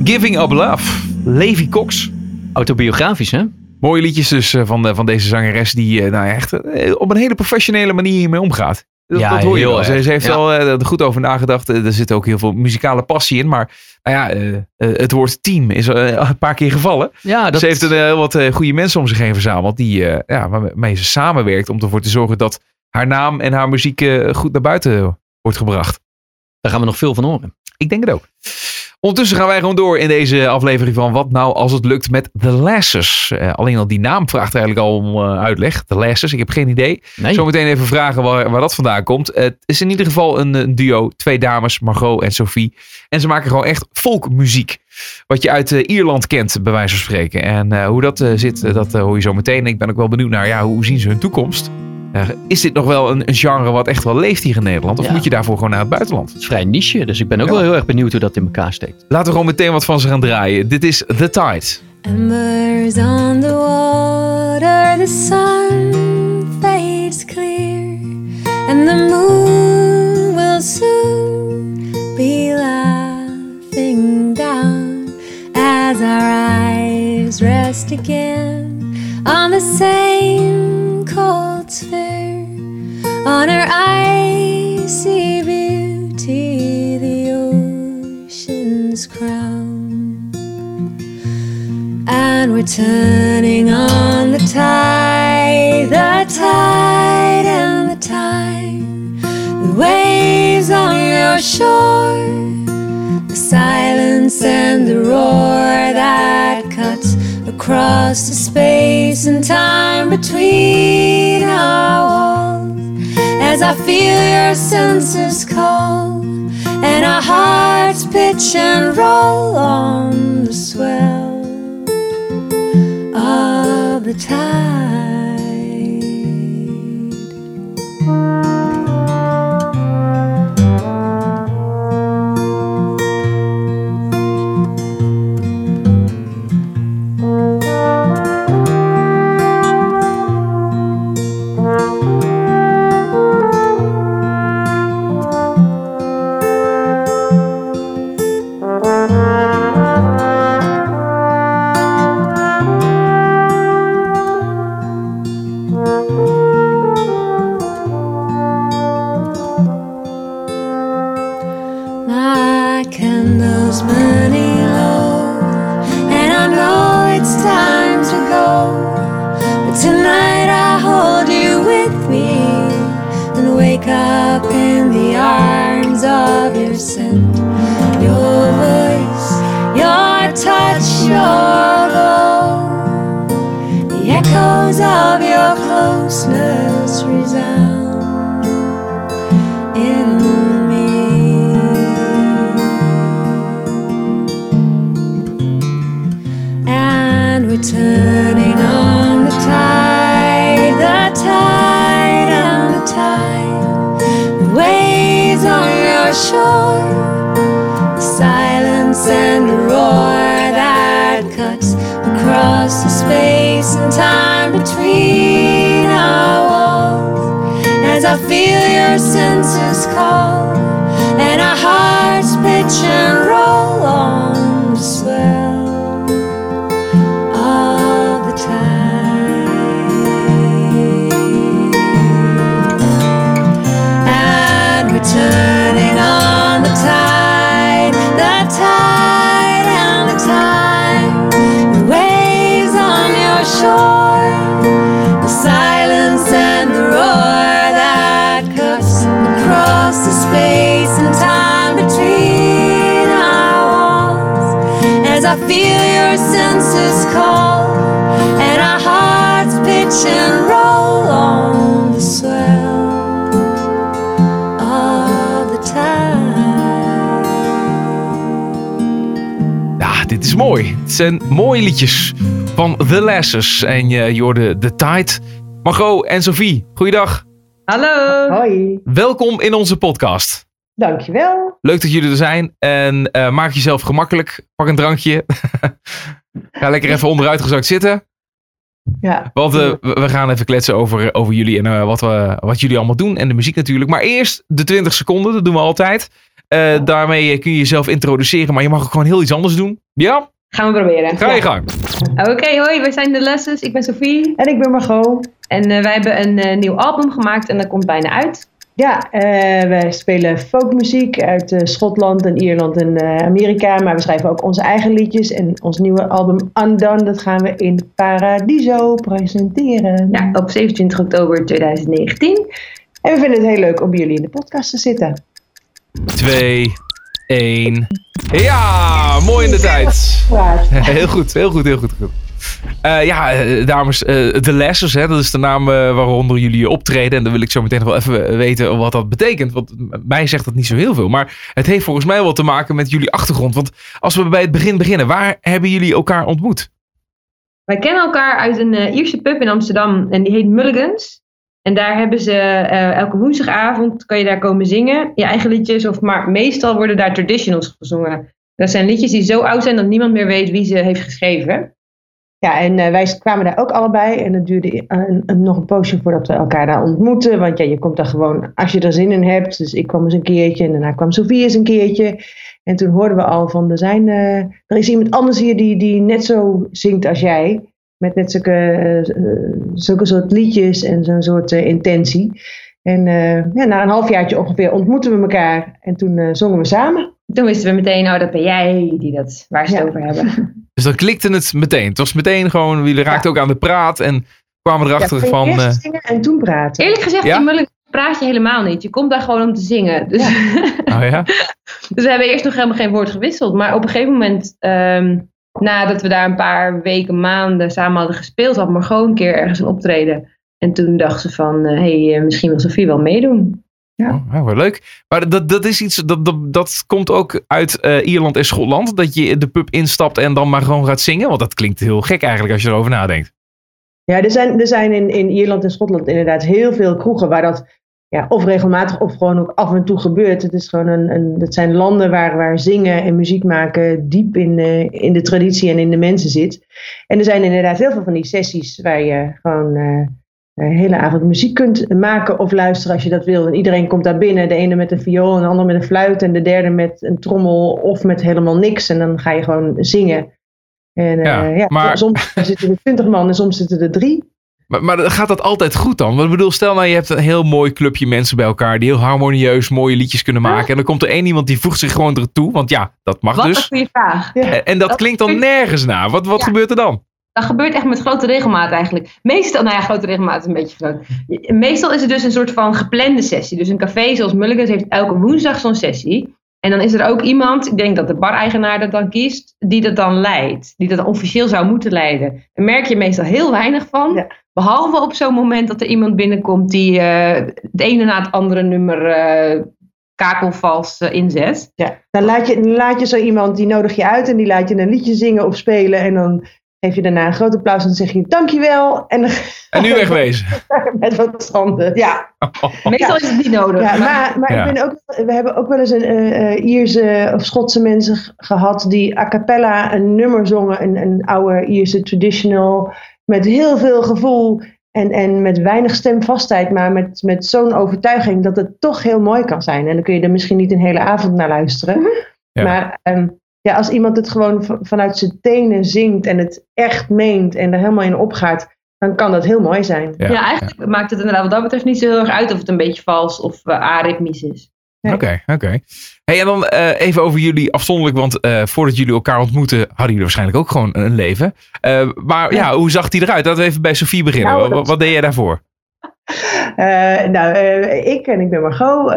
Giving Up Love. Levi Cox. Autobiografisch, hè? Mooie liedjes dus eh, van, de, van deze zangeres die eh, nou echt eh, op een hele professionele manier hiermee omgaat. Dat, Ja, dat hoor je wel. Ze, heeft Ja. wel eh, er goed over nagedacht. Eh, Er zit ook heel veel muzikale passie in. Maar nou ja, eh, eh, het woord team is eh, <laughs> een paar keer gevallen. Ja, dat Ze heeft een, eh, heel wat eh, goede mensen om zich heen verzameld. Die, eh, ja, waarmee ze samenwerkt om ervoor te zorgen dat haar naam en haar muziek eh, goed naar buiten wordt gebracht. Daar gaan we nog veel van horen. Ik denk het ook. Ondertussen gaan wij gewoon door in deze aflevering van Wat nou als het lukt met The Lasses. Eh, alleen al die naam vraagt eigenlijk al om eh, uitleg. The Lasses, ik heb geen idee. Nee, Zometeen even vragen waar, waar dat vandaan komt. het is in ieder geval een, een duo. Twee dames, Margot en Sophie. En ze maken gewoon echt folkmuziek. Wat je uit eh, Ierland kent, bij wijze van spreken. En hoe dat zit, dat hoor je zo meteen. Ik ben ook wel benieuwd naar, ja, hoe zien ze hun toekomst? Eh, is dit nog wel een, een genre wat echt wel leeft hier in Nederland? Of Ja. moet je daarvoor gewoon naar het buitenland? het is vrij niche, dus ik ben ook Ja. wel heel erg benieuwd hoe dat in elkaar steekt. Laten we gewoon meteen wat van ze gaan draaien. Dit is The Tide. Embers on the water, the sun fades clear, and the moon will soon be laughing down as our eyes rest again on the same cold sphere, on her icy beauty, the ocean's crown. And we're turning on the tide, the tide and the tide. The waves on your shore, the silence and the roar that cuts across the space and time between our walls. As I feel your senses call, and our hearts pitch and roll on the swell of the tide. Turning on the tide, the tide and the tide. The waves on your shore, the silence and the roar that cuts across the space and time between our walls. As I feel your senses call, and our hearts pitch and roll is mooi. Het zijn mooie liedjes van The Lasses. En je, je hoorde The Tide. Margot en Sophie, goeiedag. Hallo. Hoi, Welkom in onze podcast. dankjewel. Leuk dat jullie er zijn. En eh, maak jezelf gemakkelijk. Pak een drankje. <laughs> Ga lekker even onderuitgezakt zitten. Ja, Want eh, we we gaan even kletsen over, over jullie en eh, wat, we, wat jullie allemaal doen. En de muziek natuurlijk. Maar eerst de 20 seconden, dat doen we altijd. Eh, daarmee kun je jezelf introduceren, maar je mag ook gewoon heel iets anders doen. Ja? Gaan we proberen. Ga je gang. Oké, hoi, wij zijn de Lessons. Ik ben Sophie. En ik ben Margot. En eh, wij hebben een eh, nieuw album gemaakt en dat komt bijna uit. Ja, eh, wij spelen folkmuziek uit eh, Schotland en Ierland en eh, Amerika. Maar we schrijven ook onze eigen liedjes. En ons nieuwe album Undone, dat gaan we in Paradiso presenteren. Ja, op 27 oktober 2019. En we vinden het heel leuk om bij jullie in de podcast te zitten. Twee, één. Ja, mooi in de tijd. Heel goed, heel goed, heel goed. Eh, ja, eh, dames, eh The Lessers, hè, dat is de naam waaronder jullie optreden. En dan wil ik zo meteen nog wel even weten wat dat betekent. Want mij zegt dat niet zo heel veel. Maar het heeft volgens mij wel te maken met jullie achtergrond. Want als we bij het begin beginnen, waar hebben jullie elkaar ontmoet? Wij kennen elkaar uit een Ierse pub in Amsterdam en die heet Mulligans. En daar hebben ze eh, elke woensdagavond, kan je daar komen zingen. Je eigen liedjes, of, maar meestal worden daar traditionals gezongen. Dat zijn liedjes die zo oud zijn dat niemand meer weet wie ze heeft geschreven. Ja, en eh, wij kwamen daar ook allebei. En het duurde eh, nog een poosje voordat we elkaar daar ontmoetten. Want ja, je komt daar gewoon als je er zin in hebt. Dus ik kwam eens een keertje en daarna kwam Sofie eens een keertje. En toen hoorden we al van, er, zijn, er is iemand anders hier die, die net zo zingt als jij. Met net zulke, eh, zulke soort liedjes en zo'n soort eh, intentie. En eh, ja, na een halfjaartje ongeveer ontmoetten we elkaar. En toen eh, zongen we samen. Toen wisten we meteen, oh dat ben jij die dat, waar ze het Ja. over hebben. <laughs> Dus dan klikte het meteen. Het was meteen gewoon, jullie raakten ook aan de praat. En kwamen erachter ja, van... Eerst zingen en toen praten. Eerlijk gezegd, Ja? in praat je helemaal niet. Je komt daar gewoon om te zingen. Dus, <laughs> oh ja? dus we hebben eerst nog helemaal geen woord gewisseld. Maar op een gegeven moment, ehm, nadat we daar een paar weken, maanden samen hadden gespeeld, had Margot een keer ergens een optreden. En toen dacht ze van, hé, hey, eh, misschien wil Sophie wel meedoen. Oh, ja, wel leuk. Maar dat, dat is iets, dat, dat, dat komt ook uit eh, Ierland en Schotland. Dat je de pub instapt en dan maar gewoon gaat zingen. Want dat klinkt heel gek eigenlijk als je erover nadenkt. Ja, er zijn, er zijn in, in Ierland en Schotland inderdaad heel veel kroegen waar dat ja, of regelmatig of gewoon ook af en toe gebeurt. Het, is gewoon een, een, het zijn landen waar, waar zingen en muziek maken diep in, eh, in de traditie en in de mensen zit. En er zijn inderdaad heel veel van die sessies waar je gewoon eh, de hele avond muziek kunt maken of luisteren als je dat wil. En iedereen komt daar binnen, de ene met een viool, de ander met een fluit en de derde met een trommel of met helemaal niks. En dan ga je gewoon zingen. En eh, Ja, ja, maar- soms zitten er twintig man en soms zitten er drie. Maar, maar gaat dat altijd goed dan? Want ik bedoel, stel nou je hebt een heel mooi clubje mensen bij elkaar. Die heel harmonieus mooie liedjes kunnen maken. En dan komt er één iemand die voegt zich gewoon ertoe. Want ja, dat mag Wat een dus. goede vraag. Ja. En, en dat Dat klinkt dan nergens na. Wat, wat Ja. gebeurt er dan? Dat gebeurt echt met grote regelmaat eigenlijk. Meestal, nou ja, grote regelmaat is een beetje groot. Meestal is het dus een soort van geplande sessie. Dus een café zoals Mulligans heeft elke woensdag zo'n sessie. En dan is er ook iemand, ik denk dat de bar-eigenaar dat dan kiest, die dat dan leidt. Die dat officieel zou moeten leiden. Daar merk je meestal heel weinig van. Ja. Behalve op zo'n moment dat er iemand binnenkomt die eh, het ene na het andere nummer eh, kakelvals eh, inzet. Ja, dan laat je, dan laat je zo iemand, die nodig je uit en die laat je een liedje zingen of spelen. En dan geef je daarna een groot applaus en dan zeg je dankjewel. En En nu <laughs> wegwezen. met wat standen. Ja, Meestal is het niet nodig. ja maar- maar, Ja. Ik ben ook, we hebben ook wel eens een eh, eh, Ierse of Schotse mensen gehad die a cappella een nummer zongen. Een, een oude Ierse traditional. Met heel veel gevoel. En, en met weinig stemvastheid, maar met, met zo'n overtuiging dat het toch heel mooi kan zijn. En dan kun je er misschien niet een hele avond naar luisteren. Ja. Maar ehm, ja, als iemand het gewoon vanuit zijn tenen zingt en het echt meent en er helemaal in opgaat, dan kan dat heel mooi zijn. Ja, Ja, eigenlijk maakt het inderdaad wat dat betreft niet zo heel erg uit of het een beetje vals of uh, aritmisch is. Oké, oké. Hey, en dan eh, even over jullie afzonderlijk, want eh, voordat jullie elkaar ontmoeten, hadden jullie waarschijnlijk ook gewoon een leven. Eh, maar ja. hoe zag die eruit? Laten we even bij Sofie beginnen. Nou, wat, deed jij daarvoor? <laughs> Nou, ik en ik ben Margot.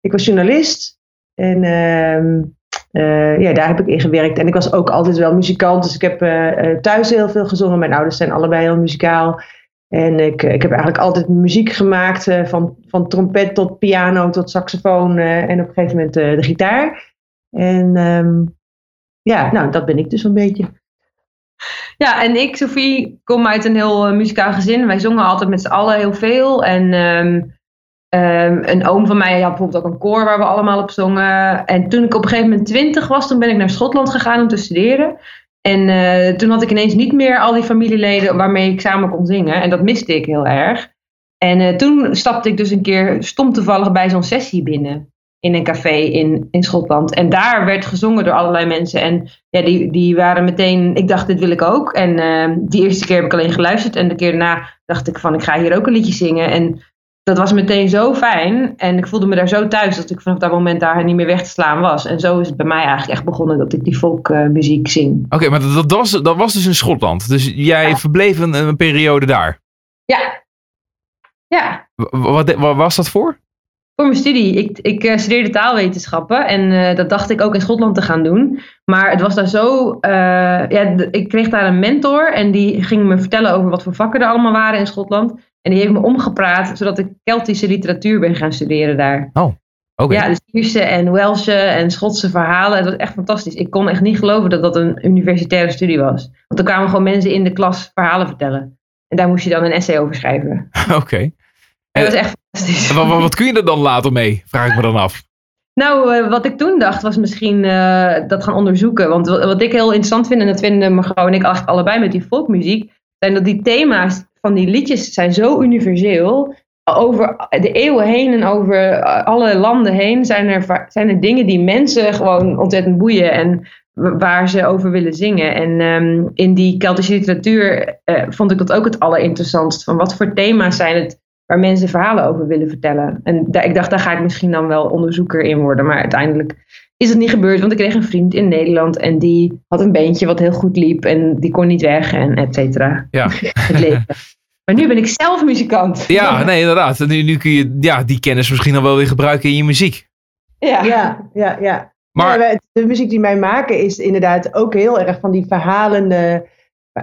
ik was journalist. En ehm, eh, ja, daar heb ik in gewerkt. En ik was ook altijd wel muzikant. Dus ik heb thuis heel veel gezongen. Mijn ouders zijn allebei heel muzikaal. En ik, eh, ik heb eigenlijk altijd muziek gemaakt. eh, van, van trompet tot piano tot saxofoon. eh, en op een gegeven moment de gitaar. En ehm, ja, nou, dat ben ik dus een beetje. Ja, en ik, Sophie, kom uit een heel muzikaal gezin. Wij zongen altijd met z'n allen heel veel. En um, um, een oom van mij had bijvoorbeeld ook een koor waar we allemaal op zongen. En toen ik op een gegeven moment twintig was, toen ben ik naar Schotland gegaan om te studeren. En uh, toen had ik ineens niet meer al die familieleden waarmee ik samen kon zingen. En dat miste ik heel erg. En uh, toen stapte ik dus een keer stom toevallig bij zo'n sessie binnen. in een café in, in Schotland. En daar werd gezongen door allerlei mensen. En ja, die, die waren meteen, ik dacht, dit wil ik ook. En ehm, die eerste keer heb ik alleen geluisterd. En de keer daarna dacht ik van, ik ga hier ook een liedje zingen. En dat was meteen zo fijn. En ik voelde me daar zo thuis dat ik vanaf dat moment daar niet meer weg te slaan was. En zo is het bij mij eigenlijk echt begonnen dat ik die folkmuziek zing. Oké, maar dat, dat, was, dat was dus in Schotland. Dus jij Ja. verbleef een, een periode daar. Ja. Ja, Wat, wat was dat voor? voor mijn studie. Ik, ik eh, studeerde taalwetenschappen en eh, dat dacht ik ook in Schotland te gaan doen. Maar het was daar zo. eh, ja, ik kreeg daar een mentor en die ging me vertellen over wat voor vakken er allemaal waren in Schotland. En die heeft me omgepraat zodat ik Keltische literatuur ben gaan studeren daar. Oké. Ja, dus Ierse en Welsche en Schotse verhalen. Dat was echt fantastisch. Ik kon echt niet geloven dat dat een universitaire studie was. Want er kwamen gewoon mensen in de klas verhalen vertellen. En daar moest je dan een essay over schrijven. <laughs> Oké. En dat was echt fantastisch. En Wat, wat, kun je er dan later mee? Vraag ik me dan af. Nou, eh, wat ik toen dacht was misschien eh, dat gaan onderzoeken. Want wa- wat ik heel interessant vind, en dat vinden Margot en ik allebei met die folkmuziek, zijn dat die thema's van die liedjes zijn zo universeel. Over de eeuwen heen en over alle landen heen zijn er, zijn er dingen die mensen gewoon ontzettend boeien en wa- waar ze over willen zingen. En ehm, in die Keltische literatuur eh, vond ik dat ook het allerinteressantst. Van wat voor thema's zijn het waar mensen verhalen over willen vertellen. En ik dacht, daar ga ik misschien dan wel onderzoeker in worden. Maar uiteindelijk is het niet gebeurd, want ik kreeg een vriend in Nederland en die had een beentje wat heel goed liep en die kon niet weg en et cetera. Ja. Het leven. <laughs> Maar nu ben ik zelf muzikant. Ja, nee, inderdaad. Nu, nu kun je ja, die kennis misschien dan wel weer gebruiken in je muziek. Ja. Ja, ja, ja. Maar Ja, de muziek die wij maken is inderdaad ook heel erg van die verhalende,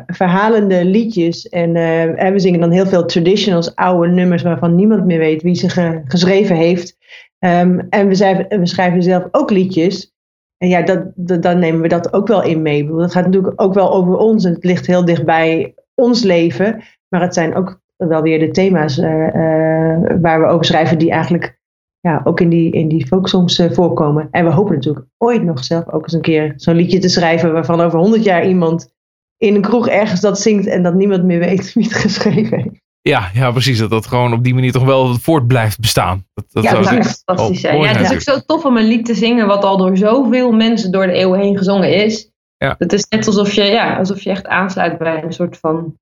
verhalende liedjes. En, eh, en we zingen dan heel veel traditionals, oude nummers waarvan niemand meer weet wie ze ge- geschreven heeft. Ehm, en we, schrijven, we schrijven zelf ook liedjes. En ja, dat, dat, dan nemen we dat ook wel in mee. Het gaat natuurlijk ook wel over ons en het ligt heel dichtbij ons leven. Maar het zijn ook wel weer de thema's eh, eh, waar we over schrijven die eigenlijk ja, ook in die, in die folksongs eh, voorkomen. En we hopen natuurlijk ooit nog zelf ook eens een keer zo'n liedje te schrijven waarvan over honderd jaar iemand in een kroeg ergens dat zingt en dat niemand meer weet wie het geschreven heeft. Ja, ja, precies. Dat dat gewoon op die manier toch wel voort blijft bestaan. Dat, dat Ja, zou dat echt fantastisch zijn. Ja, het is ook zo tof om een lied te zingen wat al door zoveel mensen door de eeuwen heen gezongen is. Ja. Het is net alsof je, ja, alsof je echt aansluit bij een soort van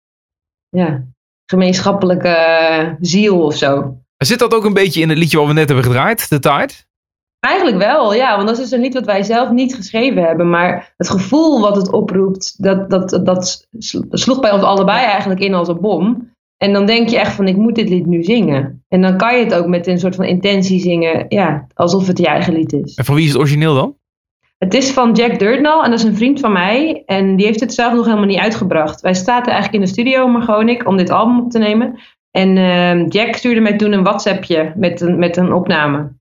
ja, gemeenschappelijke eh, ziel of zo. Zit dat ook een beetje in het liedje wat we net hebben gedraaid, The Tide? Eigenlijk wel, ja. Want dat is een lied wat wij zelf niet geschreven hebben. Maar het gevoel wat het oproept, dat, dat, dat sloeg bij ons allebei eigenlijk in als een bom. En dan denk je echt van, ik moet dit lied nu zingen. En dan kan je het ook met een soort van intentie zingen, ja, alsof het je eigen lied is. En van wie is het origineel dan? Het is van Jack Dirtnall en dat is een vriend van mij. En die heeft het zelf nog helemaal niet uitgebracht. Wij zaten eigenlijk in de studio, Margot en ik, om dit album op te nemen. En ehm, Jack stuurde mij toen een WhatsAppje met een, met een opname.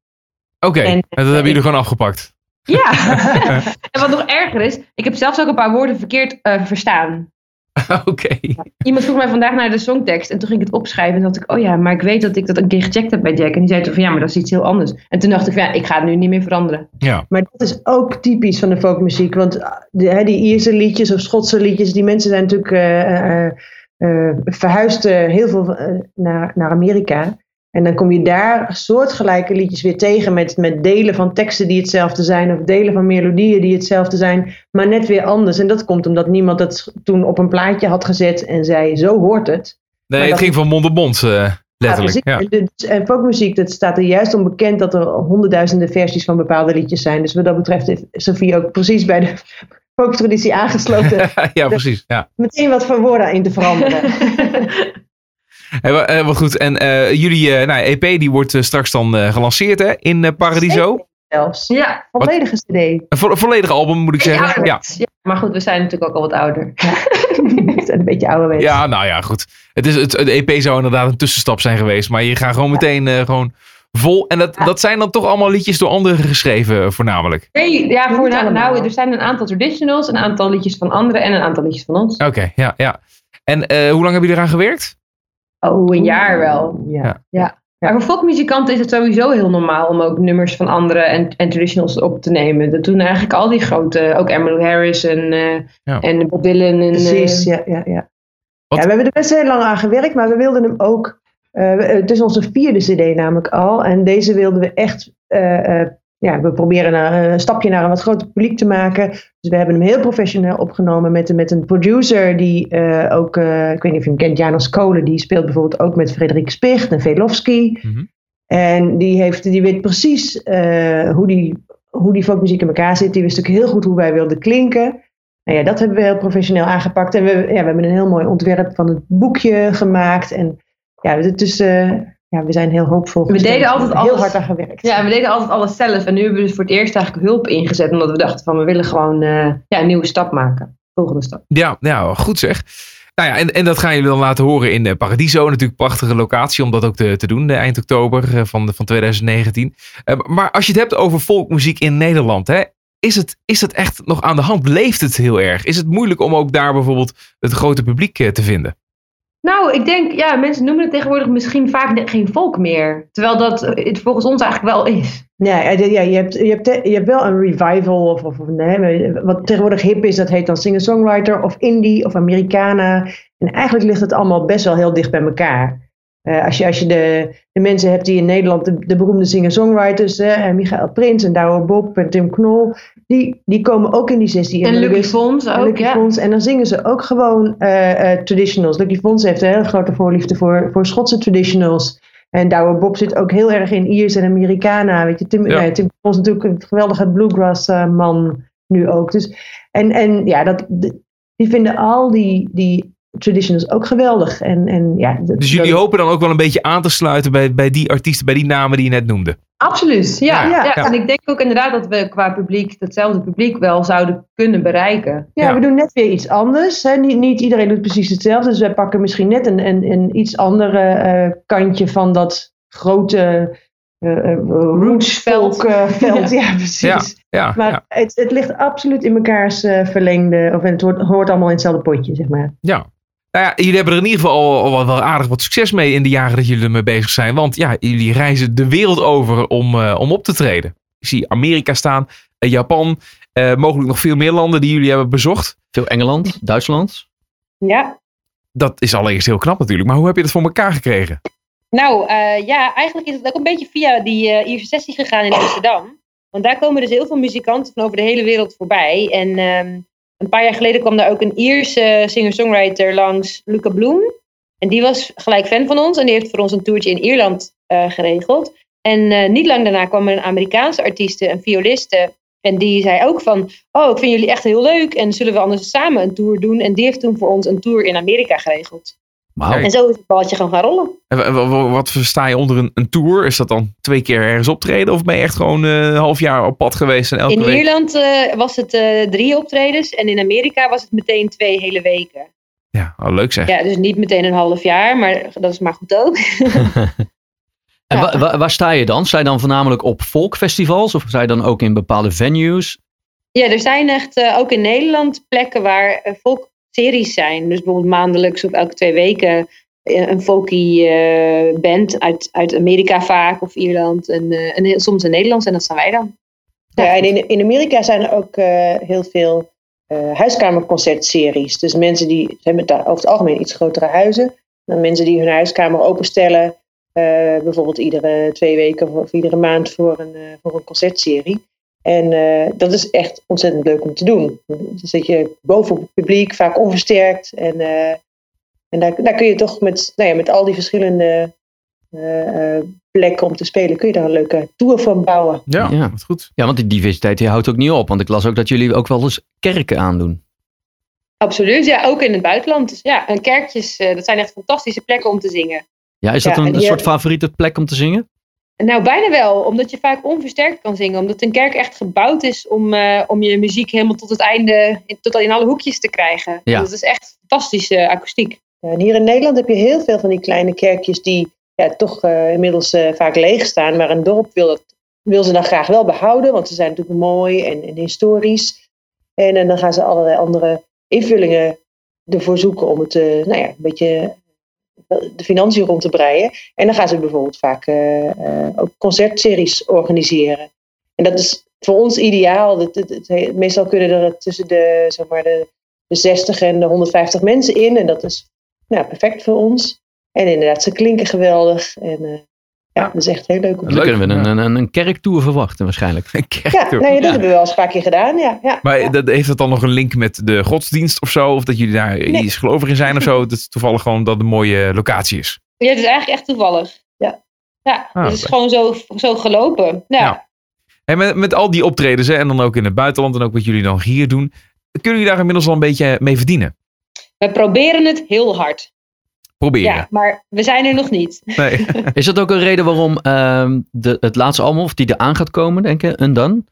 Oké, en, En- dat hebben jullie gewoon afgepakt. Ja, <laughs> <laughs> en wat nog erger is, ik heb zelfs ook een paar woorden verkeerd eh, verstaan. <laughs> Oké. Iemand vroeg mij vandaag naar de songtekst en toen ging ik het opschrijven. En dacht ik, oh ja, maar ik weet dat ik dat een keer gecheckt heb bij Jack. En die zei toen van ja, maar dat is iets heel anders. En toen dacht ik, van, ja, ik ga het nu niet meer veranderen. Ja. Maar dat is ook typisch van de folkmuziek. Want de, hè, die Ierse liedjes of Schotse liedjes, die mensen zijn natuurlijk eh, eh, eh, verhuisd eh, heel veel eh, naar, naar Amerika. En dan kom je daar soortgelijke liedjes weer tegen met, met delen van teksten die hetzelfde zijn of delen van melodieën die hetzelfde zijn, maar net weer anders. En dat komt omdat niemand dat toen op een plaatje had gezet en zei, zo hoort het. Nee, Maar het dat- ging van mond op mond, eh, letterlijk. Ja, Ja, precies. En, folkmuziek, dat staat er juist om bekend dat er honderdduizenden versies van bepaalde liedjes zijn. Dus wat dat betreft heeft Sophie ook precies bij de folktraditie aangesloten. <laughs> ja precies. Ja. Meteen wat van woorden in te veranderen. <laughs> Hey, wa- eh, wat goed. En eh, jullie eh, nou, EP die wordt straks dan eh, gelanceerd hè, in Paradiso. Zelfs. Ja, Volledige cd. Een vo- volledige album moet ik zeggen. Ja. ja. Maar goed, we zijn natuurlijk ook al wat ouder. <laughs> Is een beetje ouderwets. ja, nou ja, goed. Het is, het, de EP zou inderdaad een tussenstap zijn geweest. Maar je gaat gewoon meteen eh, gewoon vol. En dat, dat zijn dan toch allemaal liedjes door anderen geschreven voornamelijk. Nee, ja, nou, nou, er zijn een aantal traditionals, een aantal liedjes van anderen en een aantal liedjes van ons. Oké, ja, ja. En eh, hoe lang hebben jullie eraan gewerkt? Oh, een jaar wel. Ja. Ja. Maar voor folkmuzikanten is het sowieso heel normaal om ook nummers van anderen en, en traditionals op te nemen. Dat doen eigenlijk al die grote, ook Emmylou Harris en, eh, Ja. en Bob Dylan. En, Precies, eh, ja, ja, ja. Wat- ja. We hebben er best heel lang aan gewerkt, maar we wilden hem ook. eh, het is onze vierde CD namelijk al. En deze wilden we echt eh, eh, ja, we proberen een, een stapje naar een wat groter publiek te maken. Dus we hebben hem heel professioneel opgenomen met, met een producer die eh, ook, eh, ik weet niet of je hem kent, Janos Kolen, die speelt bijvoorbeeld ook met Frederik Spicht en Velofsky. Mhm. En die, heeft, die weet precies eh, hoe, die, hoe die folkmuziek in elkaar zit. Die wist ook heel goed hoe wij wilden klinken. Nou ja, dat hebben we heel professioneel aangepakt. En we, ja, we hebben een heel mooi ontwerp van het boekje gemaakt. En ja, het is, eh, ja we zijn heel hoopvol. We deden altijd heel alles. hard aan gewerkt. Ja, we deden altijd alles zelf. En nu hebben we dus voor het eerst eigenlijk hulp ingezet. Omdat we dachten van we willen gewoon eh, ja, een nieuwe stap maken. Volgende stap. Ja, ja, goed zeg. Nou ja, en, en dat gaan jullie dan laten horen in eh, Paradiso. Natuurlijk een prachtige locatie om dat ook te, te doen, eh, eind oktober van, van 2019. Eh, maar als je het hebt over volkmuziek in Nederland, hè, is, het, is het echt nog aan de hand? Leeft het heel erg? Is het moeilijk om ook daar bijvoorbeeld het grote publiek te vinden? Nou, ik denk, ja, mensen noemen het tegenwoordig misschien vaak geen volk meer. Terwijl dat eh, het volgens ons eigenlijk wel is. Ja, ja, ja, je, hebt, je, hebt, je hebt wel een revival. Of, of, nee, wat tegenwoordig hip is, dat heet dan singer-songwriter of indie of Americana. En eigenlijk ligt het allemaal best wel heel dicht bij elkaar. Eh, als je, als je de, de mensen hebt die in Nederland, de, de beroemde singer-songwriters, eh, Michael Prins en Douwe Bob en Tim Knol, die, die komen ook in die 16 En Lucky Fons en ook, Lucky ja. Fons. En dan zingen ze ook gewoon eh, eh, traditionals. Lucky Fons heeft een hele grote voorliefde voor, voor Schotse traditionals. En Douwe Bob zit ook heel erg in Iers en Americana. Weet je, Tim, Ja. Tim Knol is natuurlijk een geweldige bluegrass man nu ook. Dus, en, en ja, dat, die vinden al die, die traditionals ook geweldig. En, en, ja, dat- Dus jullie dat- hopen dan ook wel een beetje aan te sluiten bij, bij die artiesten, bij die namen die je net noemde. Absoluut, ja. Ja, ja, ja. En ik denk ook inderdaad dat we qua publiek, datzelfde publiek wel zouden kunnen bereiken. Ja, Ja. we doen net weer iets anders. Hè. Niet, niet iedereen doet precies hetzelfde. Dus wij pakken misschien net een, een, een iets andere eh, kantje van dat grote eh, eh, Rootsveld. eh, veld. <laughs> ja. precies. Ja, ja, Maar ja, Het, het ligt absoluut in mekaars eh, verlengde. Of het hoort, hoort allemaal in hetzelfde potje, zeg maar. ja. Nou ja, jullie hebben er in ieder geval al, al wel- wel aardig wat succes mee in de jaren dat jullie ermee bezig zijn. Want ja, jullie reizen de wereld over om, eh, om op te treden. Ik zie Amerika staan, eh, Japan, eh, mogelijk nog veel meer landen die jullie hebben bezocht. Veel Engeland, Duitsland. Ja, Dat is allereerst heel knap natuurlijk. Maar hoe heb je dat voor elkaar gekregen? nou eh, ja, eigenlijk is het ook een beetje via die eh Ierse sessie gegaan in Amsterdam. Want daar komen dus heel veel muzikanten van over de hele wereld voorbij. En ehm, een paar jaar geleden kwam daar ook een Ierse singer-songwriter langs, Luca Bloem. En die was gelijk fan van ons en die heeft voor ons een toertje in Ierland eh, geregeld. En eh, niet lang daarna kwam er een Amerikaanse artieste, een violiste. En die zei ook van, oh, ik vind jullie echt heel leuk. En zullen we anders samen een tour doen? En die heeft toen voor ons een tour in Amerika geregeld. En zo is het balletje gewoon gaan rollen. En wa- wa- wa- wat versta je onder een, een tour? Is dat dan twee keer ergens optreden? Of ben je echt gewoon eh, een half jaar op pad geweest en elke In week? Ierland eh, was het eh, drie optredens en in Amerika was het meteen twee hele weken. Ja, oh, leuk zeg. Ja, dus niet meteen een half jaar, maar dat is maar goed ook. <laughs> En Ja. wa- wa- waar sta je dan? Sta je dan voornamelijk op folkfestivals? Of sta je dan ook in bepaalde venues? Ja, er zijn echt eh, ook in Nederland plekken waar eh, volkseries zijn. Dus bijvoorbeeld maandelijks of elke twee weken eh, een folky eh, band uit, uit Amerika vaak of Ierland. En, eh, en soms in Nederland en dat zijn wij dan. Ja, en in, in Amerika zijn er ook eh, heel veel eh, huiskamerconcertseries. Dus mensen die hebben daar over het algemeen iets grotere huizen. Dan mensen die hun huiskamer openstellen, eh, bijvoorbeeld iedere twee weken of, of iedere maand voor een, eh, voor een concertserie. En eh, dat is echt ontzettend leuk om te doen. Dan zit je bovenop het publiek, vaak onversterkt. En, eh, en daar, daar kun je toch met, nou ja, met al die verschillende eh, eh, plekken om te spelen, kun je daar een leuke tour van bouwen. Ja, Ja. wat goed. Ja, want die diversiteit die houdt ook niet op. Want ik las ook dat jullie ook wel eens kerken aandoen. Absoluut, ja, ook in het buitenland. Dus ja, en kerkjes, eh, dat zijn echt fantastische plekken om te zingen. Ja, is dat Ja, een, soort favoriete plek om te zingen? Nou, bijna wel, omdat je vaak onversterkt kan zingen. Omdat een kerk echt gebouwd is om, eh, om je muziek helemaal tot het einde, in- tot in alle hoekjes te krijgen. Ja. Het is echt fantastische akoestiek. Ja, en hier in Nederland heb je heel veel van die kleine kerkjes die ja, toch eh, inmiddels eh, vaak leeg staan. Maar een dorp wil, dat, wil ze dan graag wel behouden, want ze zijn natuurlijk mooi en, en historisch. En, en dan gaan ze allerlei andere invullingen ervoor zoeken om het eh, nou ja, een beetje eh, de financiën rond te breien. En dan gaan ze bijvoorbeeld vaak eh, eh, ook concertseries organiseren. En dat is voor ons ideaal. Dat, meestal kunnen er tussen de, zeg maar de, de 60 en de 150 mensen in. En dat is nou, perfect voor ons. En inderdaad, ze klinken geweldig. En, eh, Ja, dat is echt heel leuk om te Dan Leuk, kunnen we een, ja. een, een kerktour verwachten waarschijnlijk. Een Ja, kerktour. nee, dat Ja. hebben we wel eens een paar keer gedaan. Ja, ja, Maar ja. dat, heeft dat dan nog een link met de godsdienst of zo? Of dat jullie daar Nee. iets gelovig in zijn of zo? <laughs> Dat is toevallig gewoon dat het een mooie locatie is. Ja, het is eigenlijk echt toevallig. Ja. Ja, Ah, het is oké. gewoon zo, zo gelopen. Ja. Ja. En met, met al die optredens hè, en dan ook in het buitenland en ook wat jullie dan hier doen. Kunnen jullie daar inmiddels al een beetje mee verdienen? We proberen het heel hard. Proberen. Ja, maar we zijn er nog niet. <laughs> Nee. <laughs> Is dat ook een reden waarom ehm, de, het laatste album, of die eraan gaat komen, denk ik, Undone,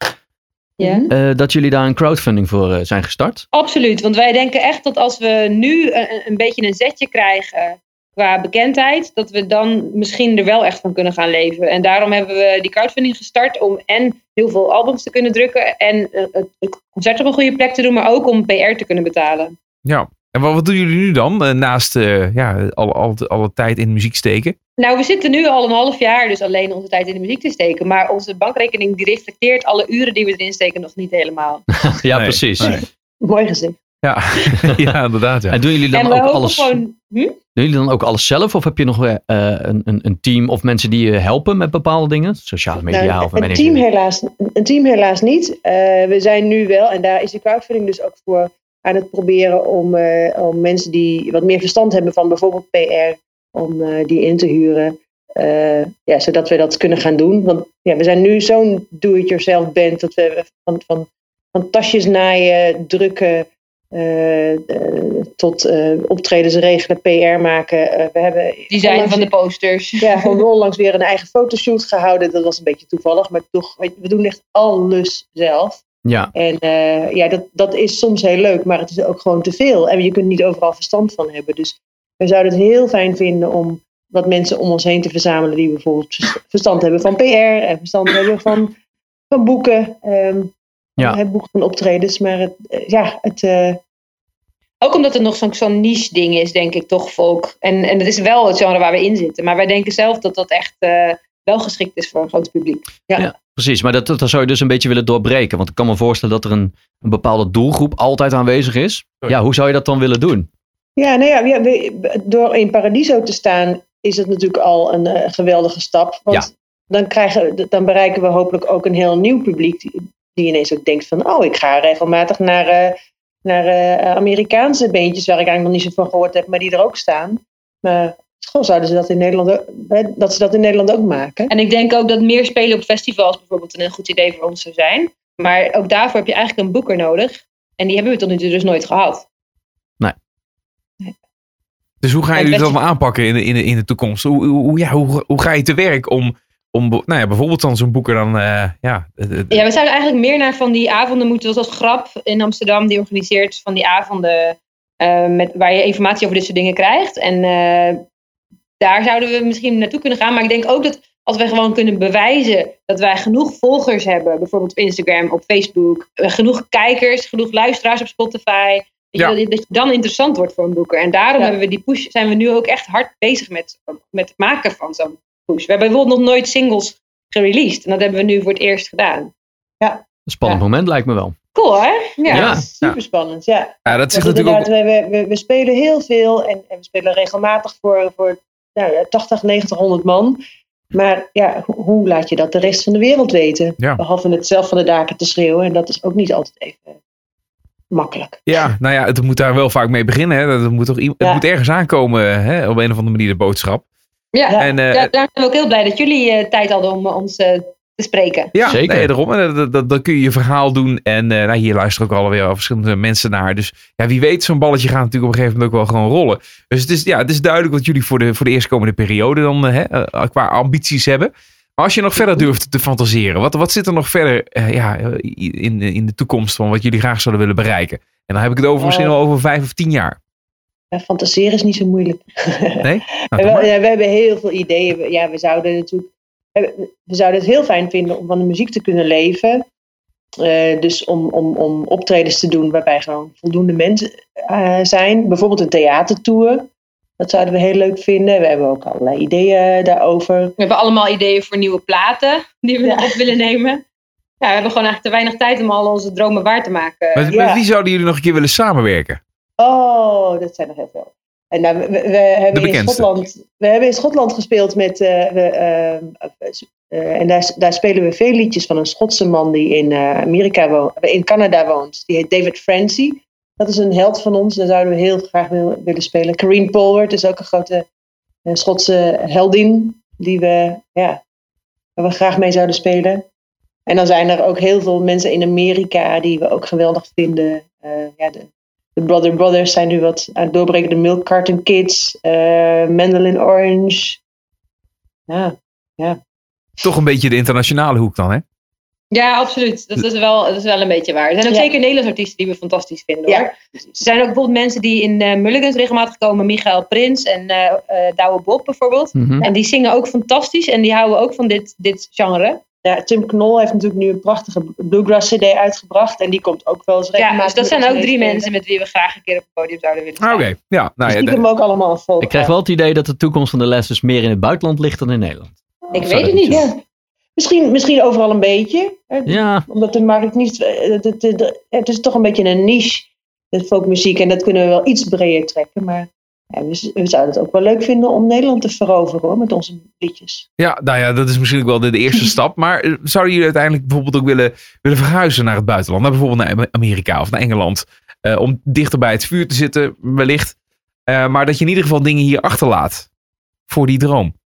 Ja. eh, dat jullie daar een crowdfunding voor eh, zijn gestart? Absoluut, want wij denken echt dat als we nu een, een beetje een zetje krijgen qua bekendheid, dat we dan misschien er wel echt van kunnen gaan leven. En daarom hebben we die crowdfunding gestart om en heel veel albums te kunnen drukken en eh, het het concert op een goede plek te doen, maar ook om PR te kunnen betalen. Ja. En wat, wat doen jullie nu dan? eh, naast eh, ja, alle, alle, alle tijd in muziek steken? Nou, we zitten nu al een half jaar dus alleen onze tijd in de muziek te steken, maar onze bankrekening die reflecteert alle uren die we erin steken nog niet helemaal. <laughs> ja, Nee, precies. nee. <laughs> Mooi gezegd. Ja, <laughs> ja inderdaad. Ja. En doen jullie dan ook alles? gewoon... Hm? Doen jullie dan ook alles zelf? Of heb je nog eh, een, een, een team of mensen die je helpen met bepaalde dingen? Sociale media Nou, of een, team helaas, een team helaas niet. Eh, we zijn nu wel, en daar is de crowdfunding dus ook voor aan het proberen om, eh, om mensen die wat meer verstand hebben van bijvoorbeeld PR, om eh, die in te huren. Eh, ja, zodat we dat kunnen gaan doen. Want ja, we zijn nu zo'n do-it-yourself band dat we van, van, van tasjes naaien, drukken, tot eh, optredens regelen, PR maken. We hebben Design onlangs- van de posters. ja, gewoon <laughs> onlangs weer een eigen fotoshoot gehouden. Dat was een beetje toevallig, maar toch, we doen echt alles zelf. Ja, En eh, ja, dat, dat is soms heel leuk, maar het is ook gewoon te veel. En je kunt niet overal verstand van hebben. Dus we zouden het heel fijn vinden om wat mensen om ons heen te verzamelen die bijvoorbeeld vers- verstand hebben van PR en verstand hebben van, van boeken. ehm Ja. ja. boeken van optredens, maar het, eh, ja, het, eh, Ook omdat het nog zo'n zo'n niche ding is, denk ik, toch, folk. En, en dat is wel het genre waar we in zitten. Maar wij denken zelf dat dat echt eh, wel geschikt is voor een groot publiek. Precies. Maar dat, dat zou je dus een beetje willen doorbreken. Want ik kan me voorstellen dat er een, een bepaalde doelgroep altijd aanwezig is. Sorry. Ja, hoe zou je dat dan willen doen? Ja, nou ja, ja, we- door in Paradiso te staan is het natuurlijk al een eh, geweldige stap. Want dan, krijgen, dan bereiken we hopelijk ook een heel nieuw publiek die, die ineens ook denkt van, oh, ik ga regelmatig naar, eh, naar eh, Amerikaanse beentjes waar ik eigenlijk nog niet zo van gehoord heb, maar die er ook staan. Maar goh, zouden ze dat in Nederland ook, hè, dat ze dat in Nederland ook maken? En ik denk ook dat meer spelen op festivals bijvoorbeeld een goed idee voor ons zou zijn. Maar ook daarvoor heb je eigenlijk een boeker nodig. En die hebben we tot nu toe dus nooit gehad. Dus hoe gaan jullie dat dan aanpakken in de, in de, in de toekomst? Hoe, hoe, hoe- ja, hoe, hoe ga je te werk om, om nou ja, bijvoorbeeld dan zo'n boeker dan... eh, ja, Ja, we zouden eigenlijk meer naar van die avonden moeten, zoals Grap in Amsterdam, die organiseert van die avonden eh, met, waar je informatie over dit soort dingen krijgt. En eh, daar zouden we misschien naartoe kunnen gaan. Maar ik denk ook dat als wij gewoon kunnen bewijzen dat wij genoeg volgers hebben, bijvoorbeeld op Instagram, op Facebook, eh, genoeg kijkers, genoeg luisteraars op Spotify, Ja. dat, je- dat je dan interessant wordt voor een boeker. En daarom Ja. hebben we die push, zijn we nu ook echt hard bezig met, met het maken van zo'n push. We hebben bijvoorbeeld nog nooit singles gereleased. En dat hebben we nu voor het eerst gedaan. Een spannend Ja. moment lijkt me wel. Cool, hè? Ja. Ja. Super spannend, ja. ja, dat Want natuurlijk ook... we, we, we spelen heel veel en, en we spelen regelmatig voor, voor nou, ja, 80, 90, 100 man. Maar ja, ho- hoe laat je dat de rest van de wereld weten? Ja. Behalve het zelf van de daken te schreeuwen. En dat is ook niet altijd even makkelijk. Ja, nou ja, het moet daar wel vaak mee beginnen. Hè. Dat moet toch, Het Ja. moet ergens aankomen, hè, op een of andere manier, de boodschap. Ja, Ja. En, eh, ja, daar zijn we ook heel blij dat jullie eh, tijd hadden om eh, ons eh, te spreken. Ja, Zeker. Nee, daarom. Dat, dat kun je je verhaal doen. En eh, nou, hier luisteren ook alweer al verschillende mensen naar. Dus ja, wie weet, zo'n balletje gaat natuurlijk op een gegeven moment ook wel gewoon rollen. Dus het is, ja, het is duidelijk wat jullie voor de, voor de eerstkomende periode dan eh, hè, eh, qua ambities hebben. Maar als je nog verder durft te fantaseren, wat, wat zit er nog verder eh, ja, in, de- in de toekomst van wat jullie graag zouden willen bereiken? En dan heb ik het over misschien wel over vijf of tien jaar. Ja, fantaseren is niet zo moeilijk. Nee? Nou, <laughs> we, hebben heel veel ideeën. Ja, we zouden natuurlijk. We zouden het heel fijn vinden om van de muziek te kunnen leven. Eh, dus om, om, om optredens te doen waarbij gewoon voldoende mensen eh, zijn. Bijvoorbeeld een theatertour. Dat zouden we heel leuk vinden. We hebben ook allerlei ideeën daarover. We hebben allemaal ideeën voor nieuwe platen die we Ja. op willen nemen. Ja, we hebben gewoon eigenlijk te weinig tijd om al onze dromen waar te maken. Met, ja. met wie zouden jullie nog een keer willen samenwerken? Oh, dat zijn er heel veel. En nou, we, we hebben in. Schotland, we hebben in Schotland gespeeld met, eh, we, eh, eh, en daar, daar spelen we veel liedjes van een Schotse man die in Amerika woont, in Canada woont. Die heet David Francie. Dat is een held van ons, daar zouden we heel graag wil- willen spelen. Careen Polward is ook een grote Schotse heldin die we, ja, waar we graag mee zouden spelen. En dan zijn er ook heel veel mensen in Amerika die we ook geweldig vinden. Ja, de, de Brother Brothers zijn nu wat aan het doorbreken. De Milk Carton Kids, eh Mandolin Orange. Ja, Toch een beetje de internationale hoek dan, hè? Ja, absoluut. Dat is, wel, dat is wel een beetje waar. Er zijn ook Ja. zeker Nederlandse artiesten die we fantastisch vinden hoor. Ja. Er zijn ook bijvoorbeeld mensen die in eh Mulligans regelmatig komen. Michael Prins en eh eh, Douwe Bob bijvoorbeeld. Mhm. En die zingen ook fantastisch. En die houden ook van dit, dit genre. Ja, Tim Knol heeft natuurlijk nu een prachtige bluegrass CD uitgebracht. En die komt ook wel eens Ja, regelmatig. dus dat zijn ook drie mensen met wie we graag een keer op het podium zouden willen staan. Oké, ja. Nou Dus ja, die de- kunnen we ook allemaal volgen. Ik krijg wel het idee dat de toekomst van de les dus meer in het buitenland ligt dan in Nederland. Ik weet het niet. Ja. Misschien, misschien overal een beetje. hè. Ja, Omdat de markt niet. eh, Het, het, het, het is toch een beetje een niche, de folkmuziek. En dat kunnen we wel iets breder trekken. Maar ja, we, we zouden het ook wel leuk vinden om Nederland te veroveren hoor, met onze liedjes. ja, nou ja, dat is misschien ook wel de, de eerste <laughs> stap. Maar eh, zouden jullie uiteindelijk bijvoorbeeld ook willen, willen verhuizen naar het buitenland? Naar bijvoorbeeld naar Amerika of naar Engeland? eh, om dichter bij het vuur te zitten, wellicht. Eh, maar dat je in ieder geval dingen hier achterlaat. Voor die droom.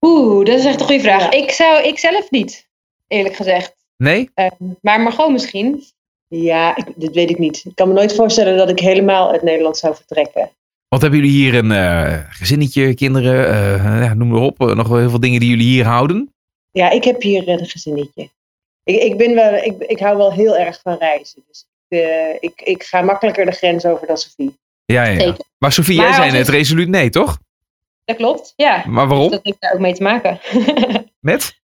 Oeh, dat is echt een goede vraag. Ja. Ik zou, ik zelf niet, eerlijk gezegd. Nee? Eh, maar Margot misschien. Ja, ik, dit weet ik niet. Ik kan me nooit voorstellen dat ik helemaal uit Nederland zou vertrekken. Want hebben jullie hier een eh, gezinnetje, kinderen, eh, ja, noem maar op. eh, nog wel heel veel dingen die jullie hier houden. Ja, ik heb hier een gezinnetje. Ik, ik, ben wel, ik, ik hou wel heel erg van reizen. Dus ik, ik, ik ga makkelijker de grens over dan Sophie. Ja, ja. Maar Sofie, jij zei net het- resoluut nee, toch? Dat klopt, ja. Maar waarom? Dat heeft daar ook mee te maken. <laughs> Met?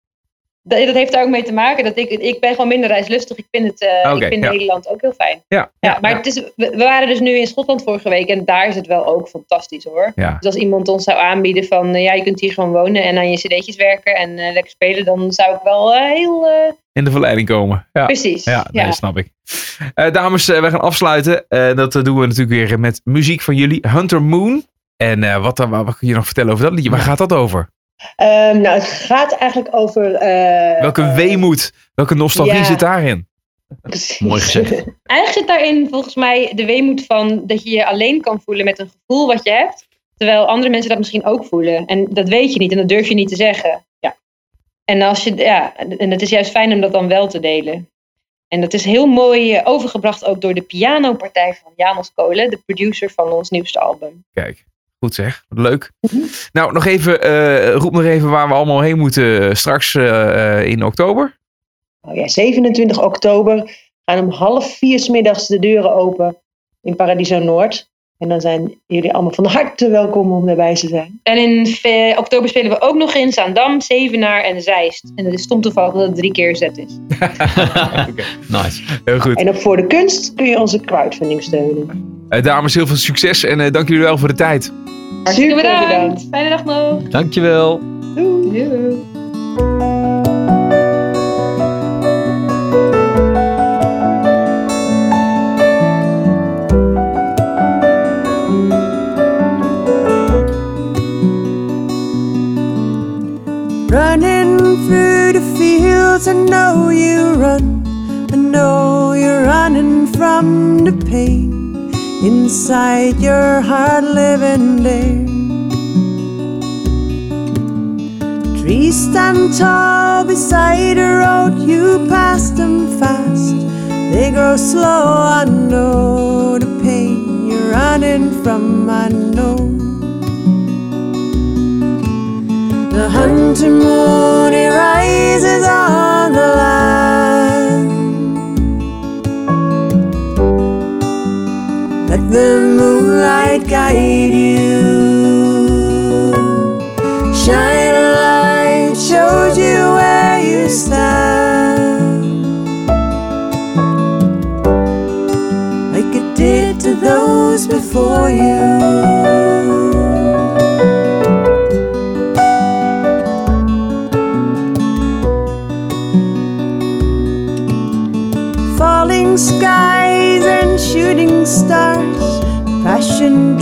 Dat, dat heeft daar ook mee te maken. Dat ik, ik ben gewoon minder reislustig. Ik vind, het, eh, ik vind ja. Nederland ook heel fijn. Ja. Ja, maar Het is, we, we waren dus nu in Schotland vorige week. En daar is het wel ook fantastisch hoor. Ja. Dus als iemand ons zou aanbieden van... eh, ja, je kunt hier gewoon wonen en aan je cd'tjes werken en eh, lekker spelen... dan zou ik wel heel... In de verleiding komen. Ja. Precies. Ja, dat snap ik. Dames, we gaan afsluiten. Dat doen we natuurlijk weer met muziek van jullie. Hunter Moon. En wat, dan- wat kun je nog vertellen over dat liedje? Waar gaat dat over? Ehm, nou, het gaat eigenlijk over. eh, Welke eh, weemoed, welke nostalgie ja. zit daarin? Mooi gezegd. <laughs> Eigenlijk zit daarin volgens mij de weemoed van... dat je je alleen kan voelen met een gevoel wat je hebt... terwijl andere mensen dat misschien ook voelen. En dat weet je niet en dat durf je niet te zeggen. Ja. En, als je, ja, en het is juist fijn om dat dan wel te delen. En dat is heel mooi eh, overgebracht ook door de pianopartij van Janos Kolen... de producer van ons nieuwste album. Kijk, goed zeg. Wat leuk. Nou, nog even, eh, roep nog even waar we allemaal heen moeten eh, straks eh, eh, in oktober. Oh ja, 27 oktober gaan om half vier 's middags de deuren open in Paradiso Noord. En dan zijn jullie allemaal van harte welkom om daarbij te zijn. En in oktober spelen we ook nog in Zaandam, Zevenaar en Zeist. En het is stom toevallig dat het drie keer zet is. <laughs> Nice. Heel goed. En op Voor de Kunst kun je onze crowdfunding steunen. Eh, dames, heel veel succes en eh, dank jullie wel voor de tijd. Hartstikke Super bedankt. bedankt. Fijne dag nog. Dankjewel. Doei. Doei. Running through the fields, I know you run. I know you're running from the pain inside your heart living there. Trees stand tall beside the road, you pass them fast. They grow slow, I know the pain you're running from, I know. The hunting moon it rises on the land. The moonlight guide you. Shine a light shows you where you stand. Like it did to those before you. Falling skies and shooting stars, passion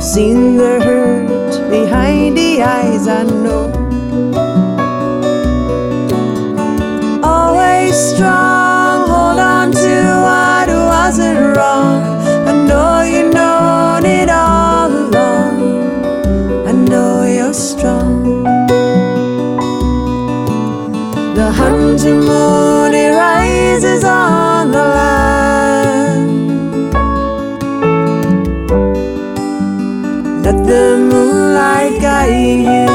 seen the hurt behind the eyes I know. Always strong, hold on to what wasn't wrong. I know you known it all along. I know you're strong. The hunting moon the moonlight guide you.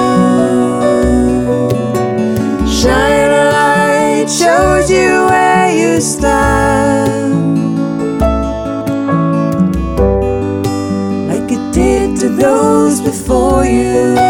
Shine a light shows you where you stand. Like it did to those before you.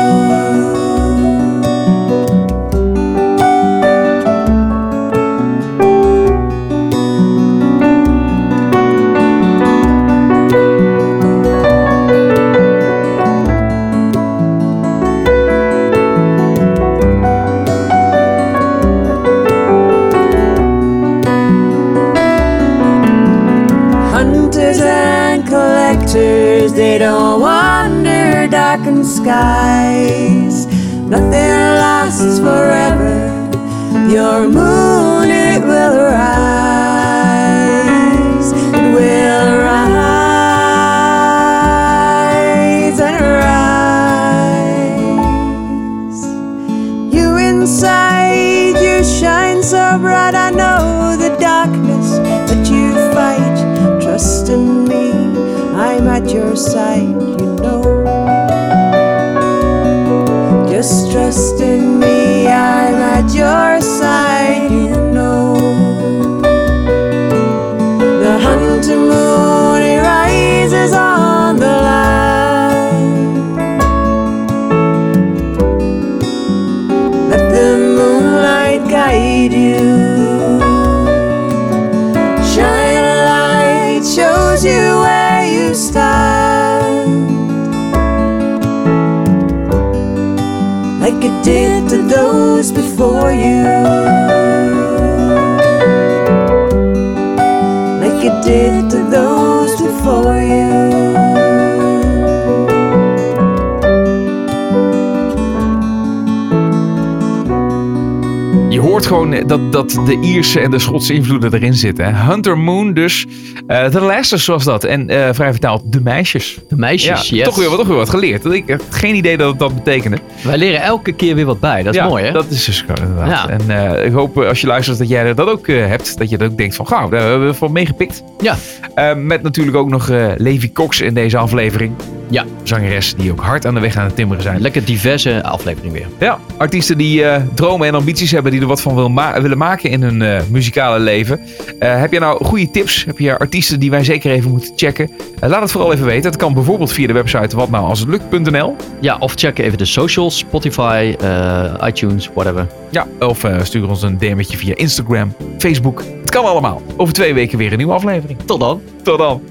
They don't wander darkened skies. Nothing lasts forever. Your moon, sight. Dat, dat de Ierse en de Schotse invloeden erin zitten. hè. Hunter Moon dus. eh The Lasters was dat. En eh, vrij vertaald De Meisjes. De meisjes, Ja, yes. toch, weer, wat- toch weer wat geleerd. Ik had geen idee dat het dat betekende. Wij leren elke keer weer wat bij. Dat is Ja, mooi, hè? Dat is dus gewoon inderdaad. Ja. En eh, ik hoop eh, als je luistert dat jij dat ook eh, hebt. Dat je dat ook denkt van, gauw, daar hebben we van meegepikt. Ja. Eh, met natuurlijk ook nog eh Levi Cox in deze aflevering. Ja. Zangeres die ook hard aan de weg aan het timmeren zijn. Lekker diverse aflevering weer. Ja, artiesten die eh, dromen en ambities hebben, die er wat van wil ma- willen maken in hun eh, muzikale leven. Eh, heb je nou goede tips? Heb je artiesten die wij zeker even moeten checken? Laat het vooral even weten. Dat kan bijvoorbeeld via de website watnoualshetlukt.nl. Ja, of check even de socials, Spotify, iTunes, whatever. Ja, of stuur ons een DM'tje via Instagram, Facebook. Het kan allemaal. Over twee weken weer een nieuwe aflevering. Tot dan. Tot dan.